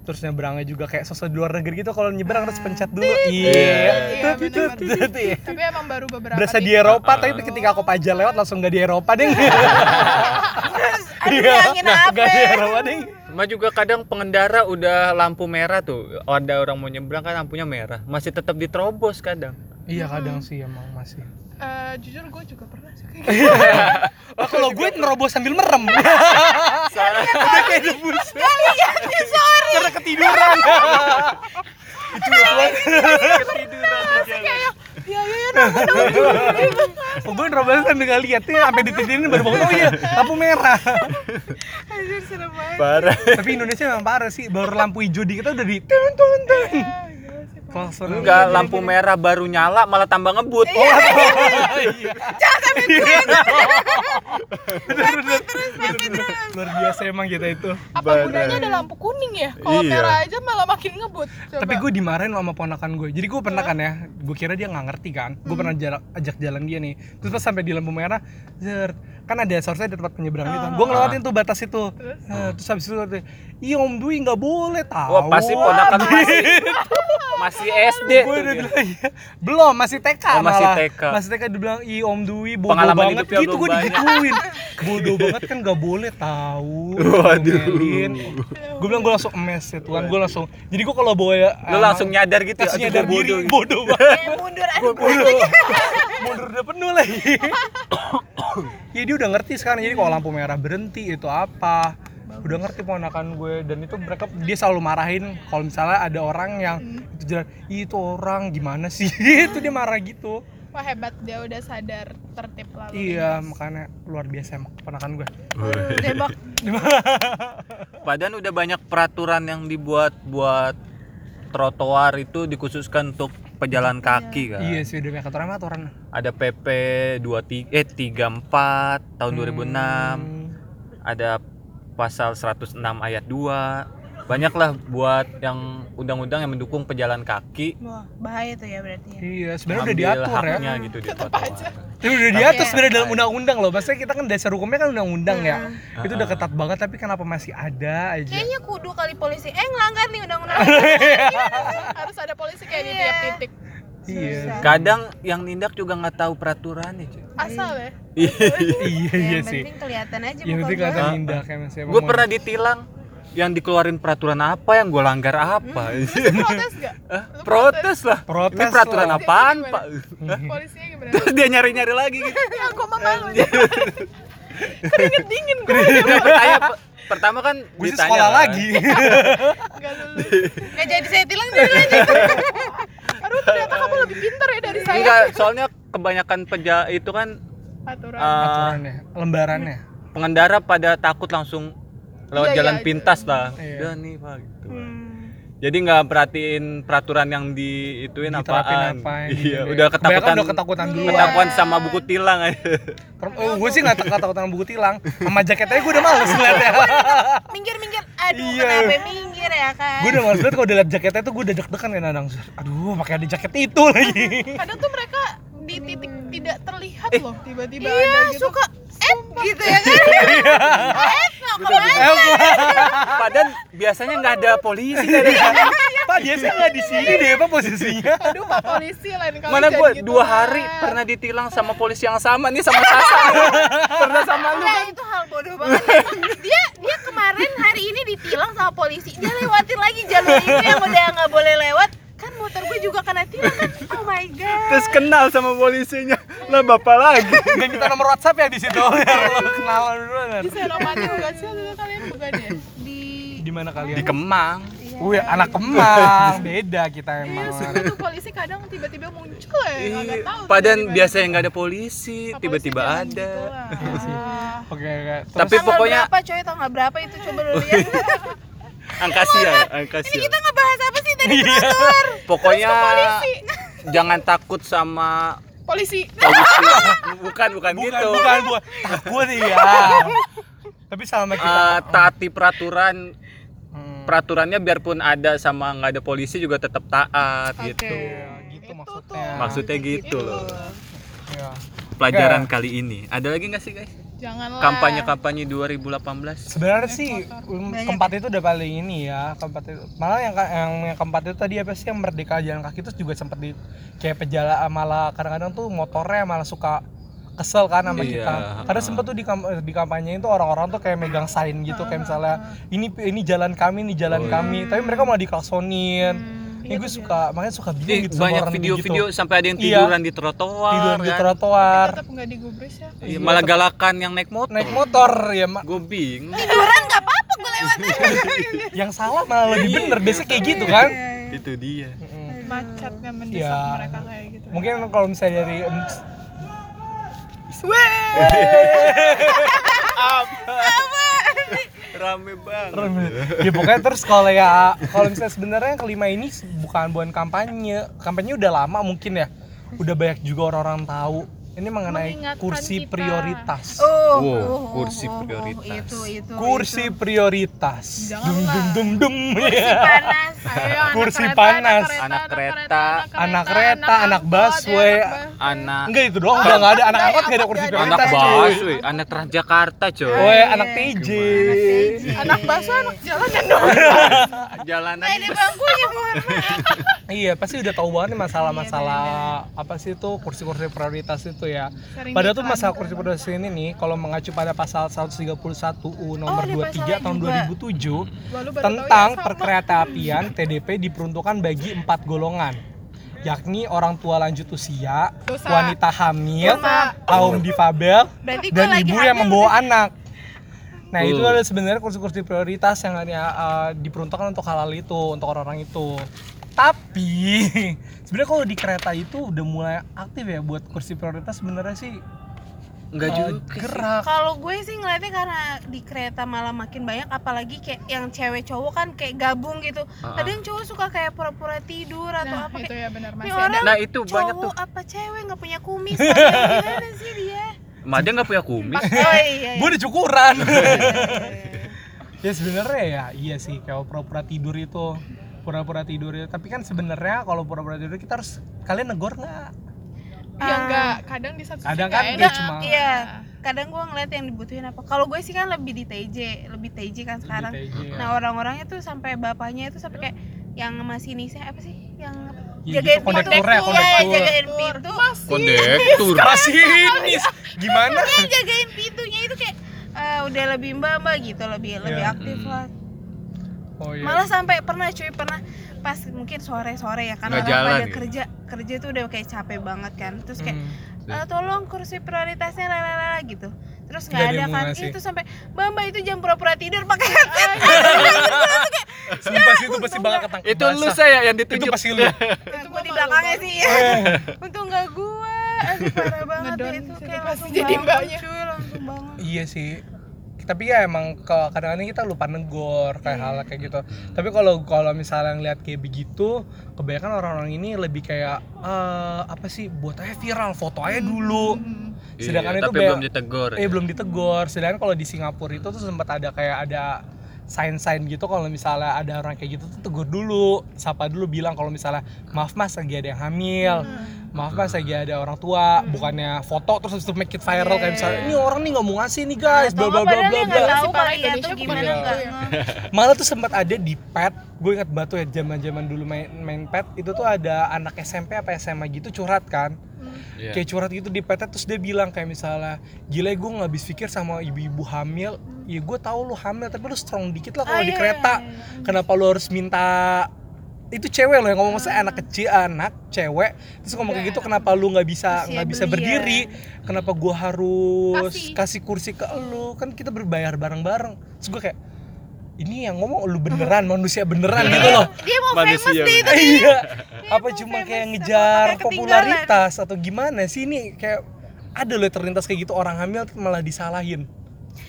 Speaker 2: Terus nyebrangnya juga kayak sosok di luar negeri gitu kalau nyebrang harus pencet dulu. Iya.
Speaker 1: Iya,
Speaker 2: tut, iya.
Speaker 1: tapi emang baru beberapa
Speaker 2: Berasa di. Eropa tapi ketika aku pajak lewat langsung gak di Eropa deh.
Speaker 4: aduh bilangin
Speaker 2: Gak
Speaker 4: apa
Speaker 2: di Eropa deh.
Speaker 3: Cuma juga kadang pengendara udah lampu merah tuh. Ada orang mau nyebrang kan lampunya merah. Masih tetap diterobos kadang.
Speaker 2: Iya kadang sih emang masih.
Speaker 1: Eh, jujur gue juga pernah sih kayak gitu.
Speaker 2: Kalau gue nerobos sambil merem. Udah kayak debus. sorry. Karena ketiduran. itu itu
Speaker 1: Iya iya iya nah,
Speaker 2: Oh, gue nerobos sambil gak lihat nih sampai ditidurin baru bangun. Oh iya, lampu merah.
Speaker 1: anjir serem banget.
Speaker 3: Parah.
Speaker 2: Tapi Indonesia memang parah sih. Baru lampu hijau dikit udah di tun tun tun.
Speaker 3: Enggak, lampu merah baru nyala malah tambah ngebut.
Speaker 2: oh iya luar biasa emang kita itu
Speaker 1: Apa gunanya ada lampu kuning ya? Kalau
Speaker 3: Iya.
Speaker 1: merah aja malah makin ngebut. Coba.
Speaker 2: tapi gue dimarahin sama ponakan gue jadi gue pernah kan ya gue kira dia nggak ngerti kan gue pernah jarak, ajak jalan dia nih terus pas sampai di lampu merah zer kan ada seharusnya ada tempat penyeberangan itu gue ngelewatin tuh batas itu
Speaker 1: Terus?
Speaker 2: Eh, terus habis itu iya om Dwi nggak boleh tahu
Speaker 3: Wah, pasti ponakan masih masih SD
Speaker 2: gue
Speaker 3: tuh
Speaker 2: udah
Speaker 3: dia.
Speaker 2: bilang iya. belum masih TK
Speaker 3: Oh, masih
Speaker 2: malah.
Speaker 3: TK.
Speaker 2: masih TK dia bilang iya om Dwi bodoh
Speaker 3: Pengalaman
Speaker 2: banget.
Speaker 3: hidupnya
Speaker 2: gitu gue
Speaker 3: banyak.
Speaker 2: digituin. Bodoh banget kan nggak boleh tahu
Speaker 3: Waduh.
Speaker 2: gue bilang gue langsung emes ya Tuhan. Gue langsung jadi gue kalau bawa ya
Speaker 3: Lu langsung nyadar gitu ya,
Speaker 2: nyadar diri.
Speaker 3: bodoh.
Speaker 2: bodoh banget.
Speaker 4: Kayak mundur
Speaker 2: mundur. mundur udah penuh lagi. Ya dia udah ngerti sekarang. Jadi kalau lampu merah berhenti itu apa? Udah ngerti ponakan gue. Dan itu mereka dia selalu marahin kalau misalnya ada orang yang itu jalan "Ih, itu orang gimana sih? Itu dia marah gitu
Speaker 1: Wah hebat dia udah sadar tertib lalu.
Speaker 2: iya makanya luar biasa emang ponakan gue
Speaker 4: tembak
Speaker 3: Padahal udah banyak peraturan yang dibuat buat trotoar itu dikhususkan untuk pejalan kaki kan.
Speaker 2: iya sih udah banyak aturan aturan
Speaker 3: Ada PP 23 eh 34 tahun 2006.
Speaker 2: Hmm.
Speaker 3: Ada pasal 106 ayat 2. Banyaklah buat yang undang-undang yang mendukung pejalan kaki
Speaker 4: Wah, bahaya tuh ya berarti ya.
Speaker 2: iya sebenarnya udah diatur ya
Speaker 3: haknya gitu di trotoar.
Speaker 2: Tapi udah diatur
Speaker 4: Iya.
Speaker 2: sebenarnya dalam undang-undang loh. Maksudnya kita kan dasar hukumnya kan undang-undang ya.
Speaker 3: Hmm.
Speaker 2: Itu udah ketat banget tapi kenapa masih ada aja?
Speaker 4: Kayaknya kudu kali polisi eh ngelanggar nih undang-undang.
Speaker 1: Harus ada polisi kayak di tiap titik.
Speaker 2: Iya.
Speaker 3: Kadang yang nindak juga nggak tahu peraturannya, cuy.
Speaker 1: Asal ya.
Speaker 2: iya iya
Speaker 4: yang
Speaker 2: sih.
Speaker 4: penting kelihatan aja
Speaker 2: Yang penting kelihatan nindak ya Mas. ya.
Speaker 3: Gue pernah ditilang yang dikeluarin peraturan apa yang gue langgar apa.
Speaker 1: Protes gak?
Speaker 3: Hah? Protes lah.
Speaker 2: Protes
Speaker 3: Ini peraturan
Speaker 2: lah.
Speaker 3: apaan? Pak?
Speaker 1: Polisinya gimana?
Speaker 3: Terus dia nyari-nyari lagi gitu.
Speaker 1: Ya aku mah malu aja. Keringet dingin gue
Speaker 3: Pertanya pe- pertama kan
Speaker 2: Gue sih
Speaker 3: ditanya
Speaker 2: sekolah
Speaker 3: kan.
Speaker 2: lagi.
Speaker 1: Lulus.
Speaker 4: Nggak jadi saya tilang jadi lanjut.
Speaker 1: Aduh ternyata kamu lebih pintar ya dari saya.
Speaker 3: Enggak, soalnya kebanyakan peja itu kan
Speaker 1: Aturan.
Speaker 3: eh,
Speaker 2: Aturannya, lembarannya.
Speaker 3: pengendara pada takut langsung lewat
Speaker 1: Iya,
Speaker 3: jalan
Speaker 1: iya,
Speaker 3: pintas lah.
Speaker 2: Iya.
Speaker 3: Udah nih, Pak gitu.
Speaker 4: Hmm.
Speaker 3: Jadi nggak perhatiin peraturan yang diituin
Speaker 2: Diterapin
Speaker 3: apaan.
Speaker 2: apa
Speaker 3: iya,
Speaker 2: di-
Speaker 3: udah
Speaker 2: Kebanyakan
Speaker 3: ketakutan.
Speaker 2: udah ketakutan dulu.
Speaker 3: Ketakutan sama buku tilang aja.
Speaker 2: Oh, gue sih nggak ketakutan buku tilang. Sama jaketnya gue udah males ngeliatnya.
Speaker 4: Minggir minggir. Aduh,
Speaker 2: Iya.
Speaker 4: kenapa minggir ya kan?
Speaker 2: gue udah males banget kalau udah liat jaketnya tuh gue udah deg-degan kan Nadang. Aduh, pakai ada jaket itu lagi.
Speaker 1: Kadang tuh mereka di titik tidak terlihat loh tiba-tiba
Speaker 4: Iya,
Speaker 1: ada gitu.
Speaker 4: suka eh gitu ya kan? eh, mau ke mana?
Speaker 3: Padahal biasanya nggak ada polisi nggak ada.
Speaker 2: Pak biasanya nggak di sini deh Pak posisinya.
Speaker 1: Aduh Pak polisi lain kali
Speaker 3: Mana gue
Speaker 1: gitu
Speaker 3: dua hari pernah ditilang sama polisi yang sama nih sama Sasa. pernah sama lu
Speaker 4: Nah,
Speaker 3: kan?
Speaker 4: itu hal bodoh banget. Dia dia kemarin hari ini ditilang sama polisi. Dia lewatin lagi jalur itu yang udah nggak boleh lewat. Motor gue juga kena tilang kan. Oh my god.
Speaker 3: Terus kenal sama polisinya. Lah bapak lagi.
Speaker 2: Dan minta nomor WhatsApp ya di situ kenalan dulu kan.
Speaker 1: Di Senopati itu kalian bukan ya?
Speaker 4: Di
Speaker 2: Di mana kalian?
Speaker 3: Di Kemang.
Speaker 2: Wih, anak Kemang. Beda kita emang.
Speaker 1: Iya suka tuh polisi kadang tiba-tiba muncul ya nggak tahu.
Speaker 3: Iya, Padahal
Speaker 1: tiba-tiba.
Speaker 3: biasanya nggak ada polisi, tiba-tiba ada.
Speaker 1: gitu.
Speaker 2: Iya.
Speaker 1: Ah.
Speaker 2: Oke, oke. Terus
Speaker 3: Tapi
Speaker 4: tanggal
Speaker 3: pokoknya
Speaker 4: berapa coy tanggal berapa itu coba lu lihat.
Speaker 3: angkasia, angkasia.
Speaker 4: Kita ngebahas apa sih tadi?
Speaker 3: Pokoknya jangan takut sama
Speaker 1: polisi.
Speaker 3: polisi. Bukan, bukan,
Speaker 2: bukan,
Speaker 3: gitu.
Speaker 2: bukan, bukan. Takut ya. Tapi sama kita.
Speaker 3: Eh, taati peraturan
Speaker 2: Hmm.
Speaker 3: peraturannya biarpun ada sama nggak ada polisi juga tetap taat
Speaker 1: Oke.
Speaker 3: gitu.
Speaker 2: Iya, gitu
Speaker 1: Itu
Speaker 2: maksudnya.
Speaker 1: tuh.
Speaker 3: Maksudnya gitu loh.
Speaker 2: Iya.
Speaker 3: Pelajaran kali ini. Ada lagi nggak sih guys?
Speaker 1: Janganlah.
Speaker 3: Kampanye-kampanye 2018.
Speaker 2: Sebenarnya sih um, keempat itu udah paling ini ya keempat itu. Malah yang yang yang keempat itu tadi apa sih yang merdeka jalan kaki itu juga sempat di kayak pejala malah kadang-kadang tuh motornya malah suka kesel kan sama
Speaker 3: Iya,
Speaker 2: kita. Karena
Speaker 3: heeh.
Speaker 2: sempet tuh di, di kampanye itu orang-orang tuh kayak megang sign gitu kayak misalnya ini ini jalan kami ini jalan kami. tapi mereka malah diklaksonin ini gue suka makanya suka bingung
Speaker 3: Ih,
Speaker 2: gitu sama
Speaker 3: banyak video-video
Speaker 2: gitu.
Speaker 3: sampai ada yang
Speaker 2: Iya.
Speaker 3: tiduran di trotoar.
Speaker 2: tidur di
Speaker 3: kan.
Speaker 2: trotoar
Speaker 1: tetap nggak digubris ya.
Speaker 3: Iya, malah galakan yang naik motor.
Speaker 2: naik motor ya ma-
Speaker 3: Gue bingung.
Speaker 4: Tiduran nggak apa-apa gue lewat.
Speaker 2: yang salah malah lebih bener biasanya kayak gitu kan
Speaker 3: Itu dia.
Speaker 1: Macetnya mendesak
Speaker 2: Iya.
Speaker 1: mereka kayak gitu.
Speaker 2: mungkin kalau misalnya dari
Speaker 3: Rame banget.
Speaker 2: ya pokoknya terus kalau ya kalau misalnya sebenarnya yang kelima ini bukan bukan kampanye. Kampanye udah lama mungkin ya. Udah banyak juga orang-orang tahu ini mengenai
Speaker 1: Mengingatkan
Speaker 2: kursi
Speaker 1: kita.
Speaker 2: prioritas
Speaker 4: Oh,
Speaker 3: Wow,
Speaker 4: oh,
Speaker 3: kursi
Speaker 4: oh, oh,
Speaker 3: prioritas.
Speaker 4: itu itu.
Speaker 2: kursi
Speaker 4: itu.
Speaker 2: prioritas dum dum dum dum
Speaker 4: Kursi panas.
Speaker 1: Ayo, anak
Speaker 2: Kursi
Speaker 1: kereta,
Speaker 2: panas.
Speaker 3: Anak kereta,
Speaker 2: anak kereta, anak busway.
Speaker 1: anak.
Speaker 3: Anak
Speaker 2: enggak itu doang udah nggak ada anak angkot nggak ada kursi
Speaker 1: Anak
Speaker 2: prioritas
Speaker 3: anak
Speaker 2: cuy
Speaker 3: bus, weh. anak Transjakarta, coy.
Speaker 2: Woi, anak TJ.
Speaker 1: anak bakso anak jalanan dong
Speaker 3: Jalanan
Speaker 4: Ini bangkunya mohon
Speaker 2: Iya, pasti udah tahu banget nih masalah-masalah apa sih itu kursi-kursi prioritas itu ya.
Speaker 1: Sering
Speaker 2: Padahal tuh masalah kursi prioritas ini nih kalau mengacu pada pasal 131 UU nomor
Speaker 4: Oh, ada
Speaker 2: 23 tahun
Speaker 4: pasalnya
Speaker 2: 2007
Speaker 1: Walu baru tahu
Speaker 2: tentang
Speaker 1: ya, sama.
Speaker 2: perkereta apian TDP diperuntukkan bagi empat golongan yakni orang tua lanjut usia,
Speaker 1: Dosa.
Speaker 2: wanita hamil,
Speaker 1: Dosa.
Speaker 2: kaum difabel, dan ibu yang membawa anak. Nah itu
Speaker 3: Uh.
Speaker 2: adalah sebenarnya kursi-kursi prioritas yang hanya uh, diperuntukkan untuk hal-hal itu, untuk orang-orang itu. Tapi sebenarnya kalau di kereta itu udah mulai aktif ya buat kursi prioritas sebenarnya sih
Speaker 3: enggak
Speaker 2: uh,
Speaker 3: juga.
Speaker 2: gerak.
Speaker 4: Kalau gue sih ngeliatnya karena di kereta malah makin banyak apalagi kayak yang cewek cowok kan kayak gabung gitu.
Speaker 3: Ah.
Speaker 4: Kadang cowok suka kayak pura-pura tidur atau
Speaker 1: nah
Speaker 4: apa
Speaker 1: itu
Speaker 4: kayak
Speaker 1: ya benar masih
Speaker 4: orang
Speaker 1: ada
Speaker 3: Nah, itu banyak
Speaker 4: cowok
Speaker 3: tuh.
Speaker 4: apa cewek nggak punya kumis gimana sih dia?
Speaker 3: Mada nggak punya kumis.
Speaker 4: Oh iya. iya.
Speaker 2: Gue udah cukuran. ya sebenarnya ya iya sih kalau pura-pura tidur itu pura-pura tidur itu. Tapi kan sebenarnya kalau pura-pura tidur kita harus kalian negor nggak?
Speaker 1: ya enggak kadang di satu
Speaker 2: Kadang kan
Speaker 1: enak.
Speaker 2: cuma-
Speaker 4: Iya. Kadang gue ngeliat yang dibutuhin apa. Kalau gue sih kan lebih di TJ, lebih TJ kan sekarang.
Speaker 2: Gitu aja.
Speaker 4: Nah orang-orangnya tuh sampai bapaknya itu sampai kayak yang masinisnya apa sih? Yang
Speaker 2: Ya
Speaker 4: jagain
Speaker 2: gitu,
Speaker 4: pintu, Iya,
Speaker 2: kondektur.
Speaker 4: jagain pintu.
Speaker 3: Kondektur.
Speaker 2: Masinis gimana?
Speaker 4: Yang jagain pintunya itu kayak eh, udah lebih mbak-mbak gitu, lebih lebih
Speaker 2: Iya.
Speaker 4: aktif lah.
Speaker 2: Oh iya.
Speaker 4: Malah sampai pernah cuy pernah pas mungkin sore-sore ya kan
Speaker 3: Nggak
Speaker 4: orang
Speaker 3: jalan
Speaker 4: pada
Speaker 3: gitu.
Speaker 4: kerja kerja tuh udah kayak capek banget kan. Terus kayak
Speaker 2: Hmm.
Speaker 4: "Eh, tolong kursi prioritasnya lalala gitu. Terus
Speaker 2: Nggak ada
Speaker 4: kan. Itu sampai Mbak Mbak itu jam pura-pura tidur pakai headset.
Speaker 2: Sumpah sih itu pasti bakal ketangkep
Speaker 3: Itu lu saya yang
Speaker 2: Itu
Speaker 3: ditunjuk.
Speaker 2: pasti lu.
Speaker 4: Nah, gua di belakangnya sih ya. Untung nggak gua. Aduh parah banget
Speaker 1: Ngedon
Speaker 4: deh itu kayak langsung
Speaker 1: jadi mbaknya.
Speaker 4: Cuy, langsung bangun.
Speaker 2: Iya sih. Tapi ya emang kalau kadang-kadang kita lupa negor kayak hal kayak gitu. Tapi kalau kalau misalnya ngeliat kayak begitu, kebanyakan orang-orang ini lebih kayak eh, apa sih buat aja viral foto aja dulu.
Speaker 3: Iya,
Speaker 2: Sedangkan itu
Speaker 3: tapi belum ditegur.
Speaker 2: Eh belum ditegur. Sedangkan kalau di Singapura itu tuh sempat ada kayak ada sign-sign gitu kalau misalnya ada orang kayak gitu tuh tegur dulu, sapa dulu bilang kalau misalnya maaf mas lagi ada yang hamil, maaf mas lagi ada orang tua, bukannya foto terus habis itu make it viral kayak misalnya ini orang nih nggak mau ngasih nih guys, bla bla bla bla bla.
Speaker 4: tahu tuh gimana
Speaker 2: Malah tuh sempat ada di pet, gue ingat batu ya zaman zaman dulu main main pet itu tuh ada anak SMP apa SMA gitu curhat kan,
Speaker 3: Iya.
Speaker 2: kayak curhat gitu di pet terus dia bilang kayak misalnya gila gue nggak habis pikir sama ibu-ibu hamil. Ya gue tahu lu hamil tapi lu strong dikit lah kalau
Speaker 4: Ah,
Speaker 2: di
Speaker 4: iya,
Speaker 2: kereta.
Speaker 4: iya, iya.
Speaker 2: kenapa lu harus minta itu cewek loh yang ngomong maksudnya anak kecil anak cewek. Terus ngomong kayak gitu kenapa lu nggak bisa nggak bisa
Speaker 4: belia.
Speaker 2: berdiri? kenapa gua harus
Speaker 1: Kasih.
Speaker 2: kasih kursi ke lu? Kan kita berbayar bareng-bareng. Terus gue kayak ini yang ngomong lu beneran manusia beneran gitu loh.
Speaker 4: Dia mau
Speaker 3: Manusia
Speaker 4: famous deh itu.
Speaker 2: iya apa
Speaker 4: mau
Speaker 2: cuma kayak ngejar popularitas atau gimana sih ini kayak ada loh terlintas kayak gitu orang hamil malah disalahin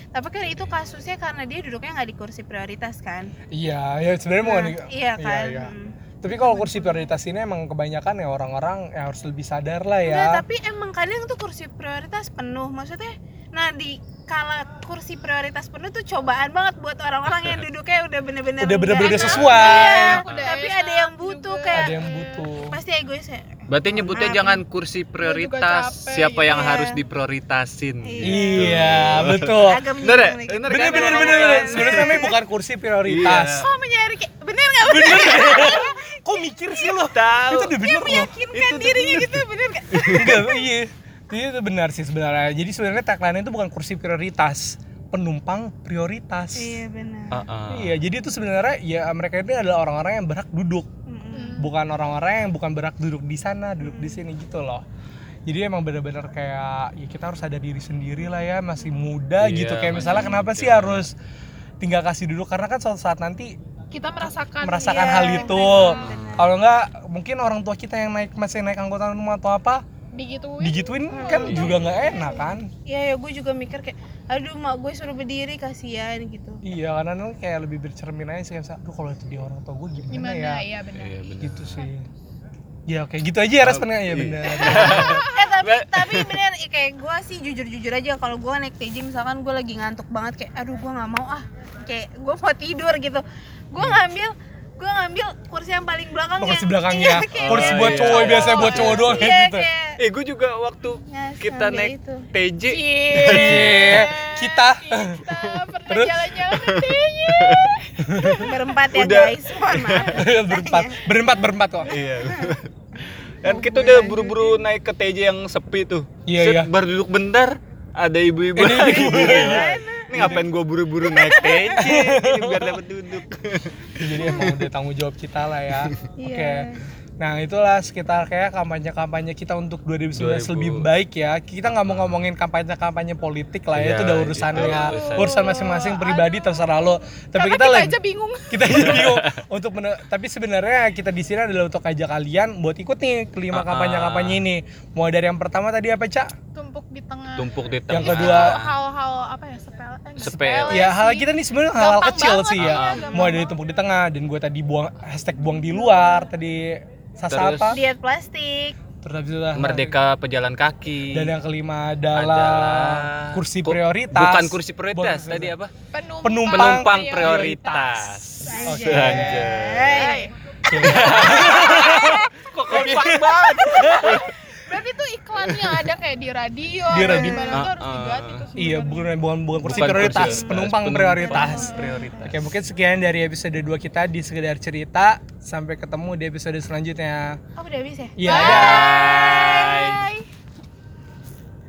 Speaker 4: Tapi kan itu kasusnya karena dia duduknya nggak di kursi prioritas kan.
Speaker 2: iya ya sebenarnya mau
Speaker 4: Nah,
Speaker 2: nih-
Speaker 4: iya kan.
Speaker 2: iya.
Speaker 4: Hmm.
Speaker 2: tapi kalau kursi prioritas ini emang kebanyakan ya orang-orang ya harus lebih sadar lah ya
Speaker 4: Enggak, tapi emang kadang tuh kursi prioritas penuh. Maksudnya, nah di kala kursi prioritas penuh tuh cobaan banget buat orang-orang yang duduknya udah bener-bener
Speaker 2: Udah bener-bener sesuai.
Speaker 4: Iya,
Speaker 1: Udah
Speaker 4: tapi
Speaker 1: enak
Speaker 4: ada yang butuh
Speaker 1: juga.
Speaker 4: kayak
Speaker 2: ada yang butuh
Speaker 4: pasti egois ya.
Speaker 3: Berarti nyebutnya jangan kursi prioritas,
Speaker 1: capek,
Speaker 3: siapa yang
Speaker 4: gitu.
Speaker 3: harus
Speaker 4: Iya.
Speaker 3: diprioritasin.
Speaker 2: iya betul
Speaker 4: Agak
Speaker 3: Bener ya? Bener
Speaker 2: bener
Speaker 3: kan?
Speaker 2: bener bener bener sebenarnya namanya bukan kursi prioritas
Speaker 3: Iya.
Speaker 4: Kok mencari kayak bener nggak
Speaker 2: bener kok mikir sih lo
Speaker 3: Tahu.
Speaker 2: itu udah bener loh
Speaker 4: meyakinkan dirinya gitu bener nggak?
Speaker 2: enggak iya itu benar sih sebenarnya jadi sebenarnya tagline itu bukan kursi prioritas penumpang prioritas
Speaker 4: Iya benar.
Speaker 3: Heeh.
Speaker 2: Iya, jadi itu sebenarnya ya mereka ini adalah orang-orang yang berhak duduk,
Speaker 4: Mm-mm.
Speaker 2: bukan orang-orang yang bukan berhak duduk di sana, duduk di sini gitu loh. Jadi emang benar-benar kayak ya kita harus ada diri sendiri lah ya, masih muda
Speaker 3: Iya,
Speaker 2: gitu. Kayak misalnya kenapa
Speaker 3: muda.
Speaker 2: sih harus tinggal kasih duduk karena kan suatu saat nanti
Speaker 1: kita merasakan
Speaker 2: merasakan
Speaker 4: Iya,
Speaker 2: hal itu. Kalau enggak mungkin orang tua kita yang naik masih naik angkutan umum atau apa
Speaker 1: digituin.
Speaker 2: Digituin kan juga nggak enak kan.
Speaker 4: Iya ya gue juga mikir kayak aduh mak gue suruh berdiri kasihan gitu.
Speaker 2: Iya, karena kan kayak lebih bercermin aja sih kayak, aduh kalau itu dia orang tua gue gimana,
Speaker 1: gimana?
Speaker 2: Ya?
Speaker 1: iya benar.
Speaker 3: Iya benar.
Speaker 2: Gitu sih. Ya kayak gitu aja ya responnya. Ya benar.
Speaker 4: eh tapi tapi bener eh, kayak gue sih jujur jujur aja kalau gue naik TJ misalkan gue lagi ngantuk banget kayak aduh gue nggak mau ah. Kayak gue mau tidur gitu. Gue ngambil gue ngambil kursi yang paling belakang
Speaker 2: Kursi
Speaker 4: yang-
Speaker 2: belakangnya.
Speaker 4: iya,
Speaker 2: Kursi
Speaker 3: Oh,
Speaker 2: buat
Speaker 3: iya.
Speaker 2: cowok biasanya buat cowok doang
Speaker 4: iya,
Speaker 2: kayak gitu.
Speaker 4: kayak
Speaker 3: Eh gue juga waktu
Speaker 4: Ya,
Speaker 3: kita naik
Speaker 4: itu.
Speaker 3: TJ
Speaker 2: Iya. Kita
Speaker 1: kita pernah
Speaker 2: Terus?
Speaker 1: jalan-jalan ke TJ
Speaker 4: berempat ya
Speaker 3: Udah.
Speaker 4: guys mohon maaf
Speaker 2: berempat, berempat berempat kok.
Speaker 3: Iya. Kan kita udah buru-buru naik ke TJ yang sepi tuh.
Speaker 2: Iya,
Speaker 3: Set,
Speaker 2: iya.
Speaker 3: Baru duduk bentar, ada ibu-ibu lagi. Ini ngapain gua buru-buru naik ini biar dapat duduk.
Speaker 2: Jadi emang udah tanggung jawab kita lah ya.
Speaker 4: Iya.
Speaker 2: Oke. Nah itulah sekitar kayak kampanye-kampanye kita untuk 2019
Speaker 3: 2000.
Speaker 2: lebih baik ya. Kita nggak mau ngomongin kampanye-kampanye politik lah ya.
Speaker 3: Iya,
Speaker 2: itu udah
Speaker 3: itu
Speaker 2: urusannya
Speaker 3: urusan.
Speaker 2: urusan masing-masing pribadi terserah lo. Tapi
Speaker 1: Karena
Speaker 2: kita
Speaker 1: kita
Speaker 2: lagi
Speaker 1: aja bingung
Speaker 2: kita aja bingung untuk tapi sebenarnya kita di sini adalah untuk ajak kalian buat ikut nih kelima kampanye-kampanye ini. Mulai dari yang pertama tadi apa, Cak?
Speaker 1: tumpuk di tengah
Speaker 3: Tumpuk di
Speaker 2: Yang
Speaker 3: tengah.
Speaker 2: kedua,
Speaker 1: hal-hal apa ya sepele eh,
Speaker 3: Sepele.
Speaker 2: ya hal kita nih sebenarnya hal,
Speaker 1: Gampang
Speaker 2: kecil sih ya.
Speaker 1: iya,
Speaker 2: Mulai dari tumpuk di tengah dan gue tadi buang hashtag buang di luar tadi Sasa
Speaker 3: Terus-
Speaker 4: diet plastik
Speaker 2: Terus habis itu lah-
Speaker 3: Merdeka pejalan kaki.
Speaker 2: Dan yang kelima adalah,
Speaker 3: adalah
Speaker 2: kursi
Speaker 3: Ku-
Speaker 2: prioritas.
Speaker 3: Bukan kursi prioritas,
Speaker 2: Bukan-
Speaker 3: tadi apa?
Speaker 1: penumpang,
Speaker 2: Penumpang
Speaker 3: Penumpang
Speaker 1: prioritas.
Speaker 3: prioritas.
Speaker 2: Oke.
Speaker 3: Anjay.
Speaker 1: Hey,
Speaker 3: Kok kompak banget?
Speaker 1: berarti itu iklan yang ada kayak di radio
Speaker 2: Di radio.
Speaker 1: di mana tuh harus
Speaker 3: Ah, ah.
Speaker 1: diganti
Speaker 2: Iya,
Speaker 1: sebenarnya.
Speaker 2: bukan bukan, bukan kursi
Speaker 3: Bukan
Speaker 2: prioritas,
Speaker 3: kursi
Speaker 2: penumpang
Speaker 3: penumpang
Speaker 2: prioritas.
Speaker 3: prioritas.
Speaker 2: Oke, mungkin sekian dari episode 2 kita di sekedar cerita. Sampai ketemu di episode selanjutnya.
Speaker 4: oh udah habis ya
Speaker 2: Iya, dah.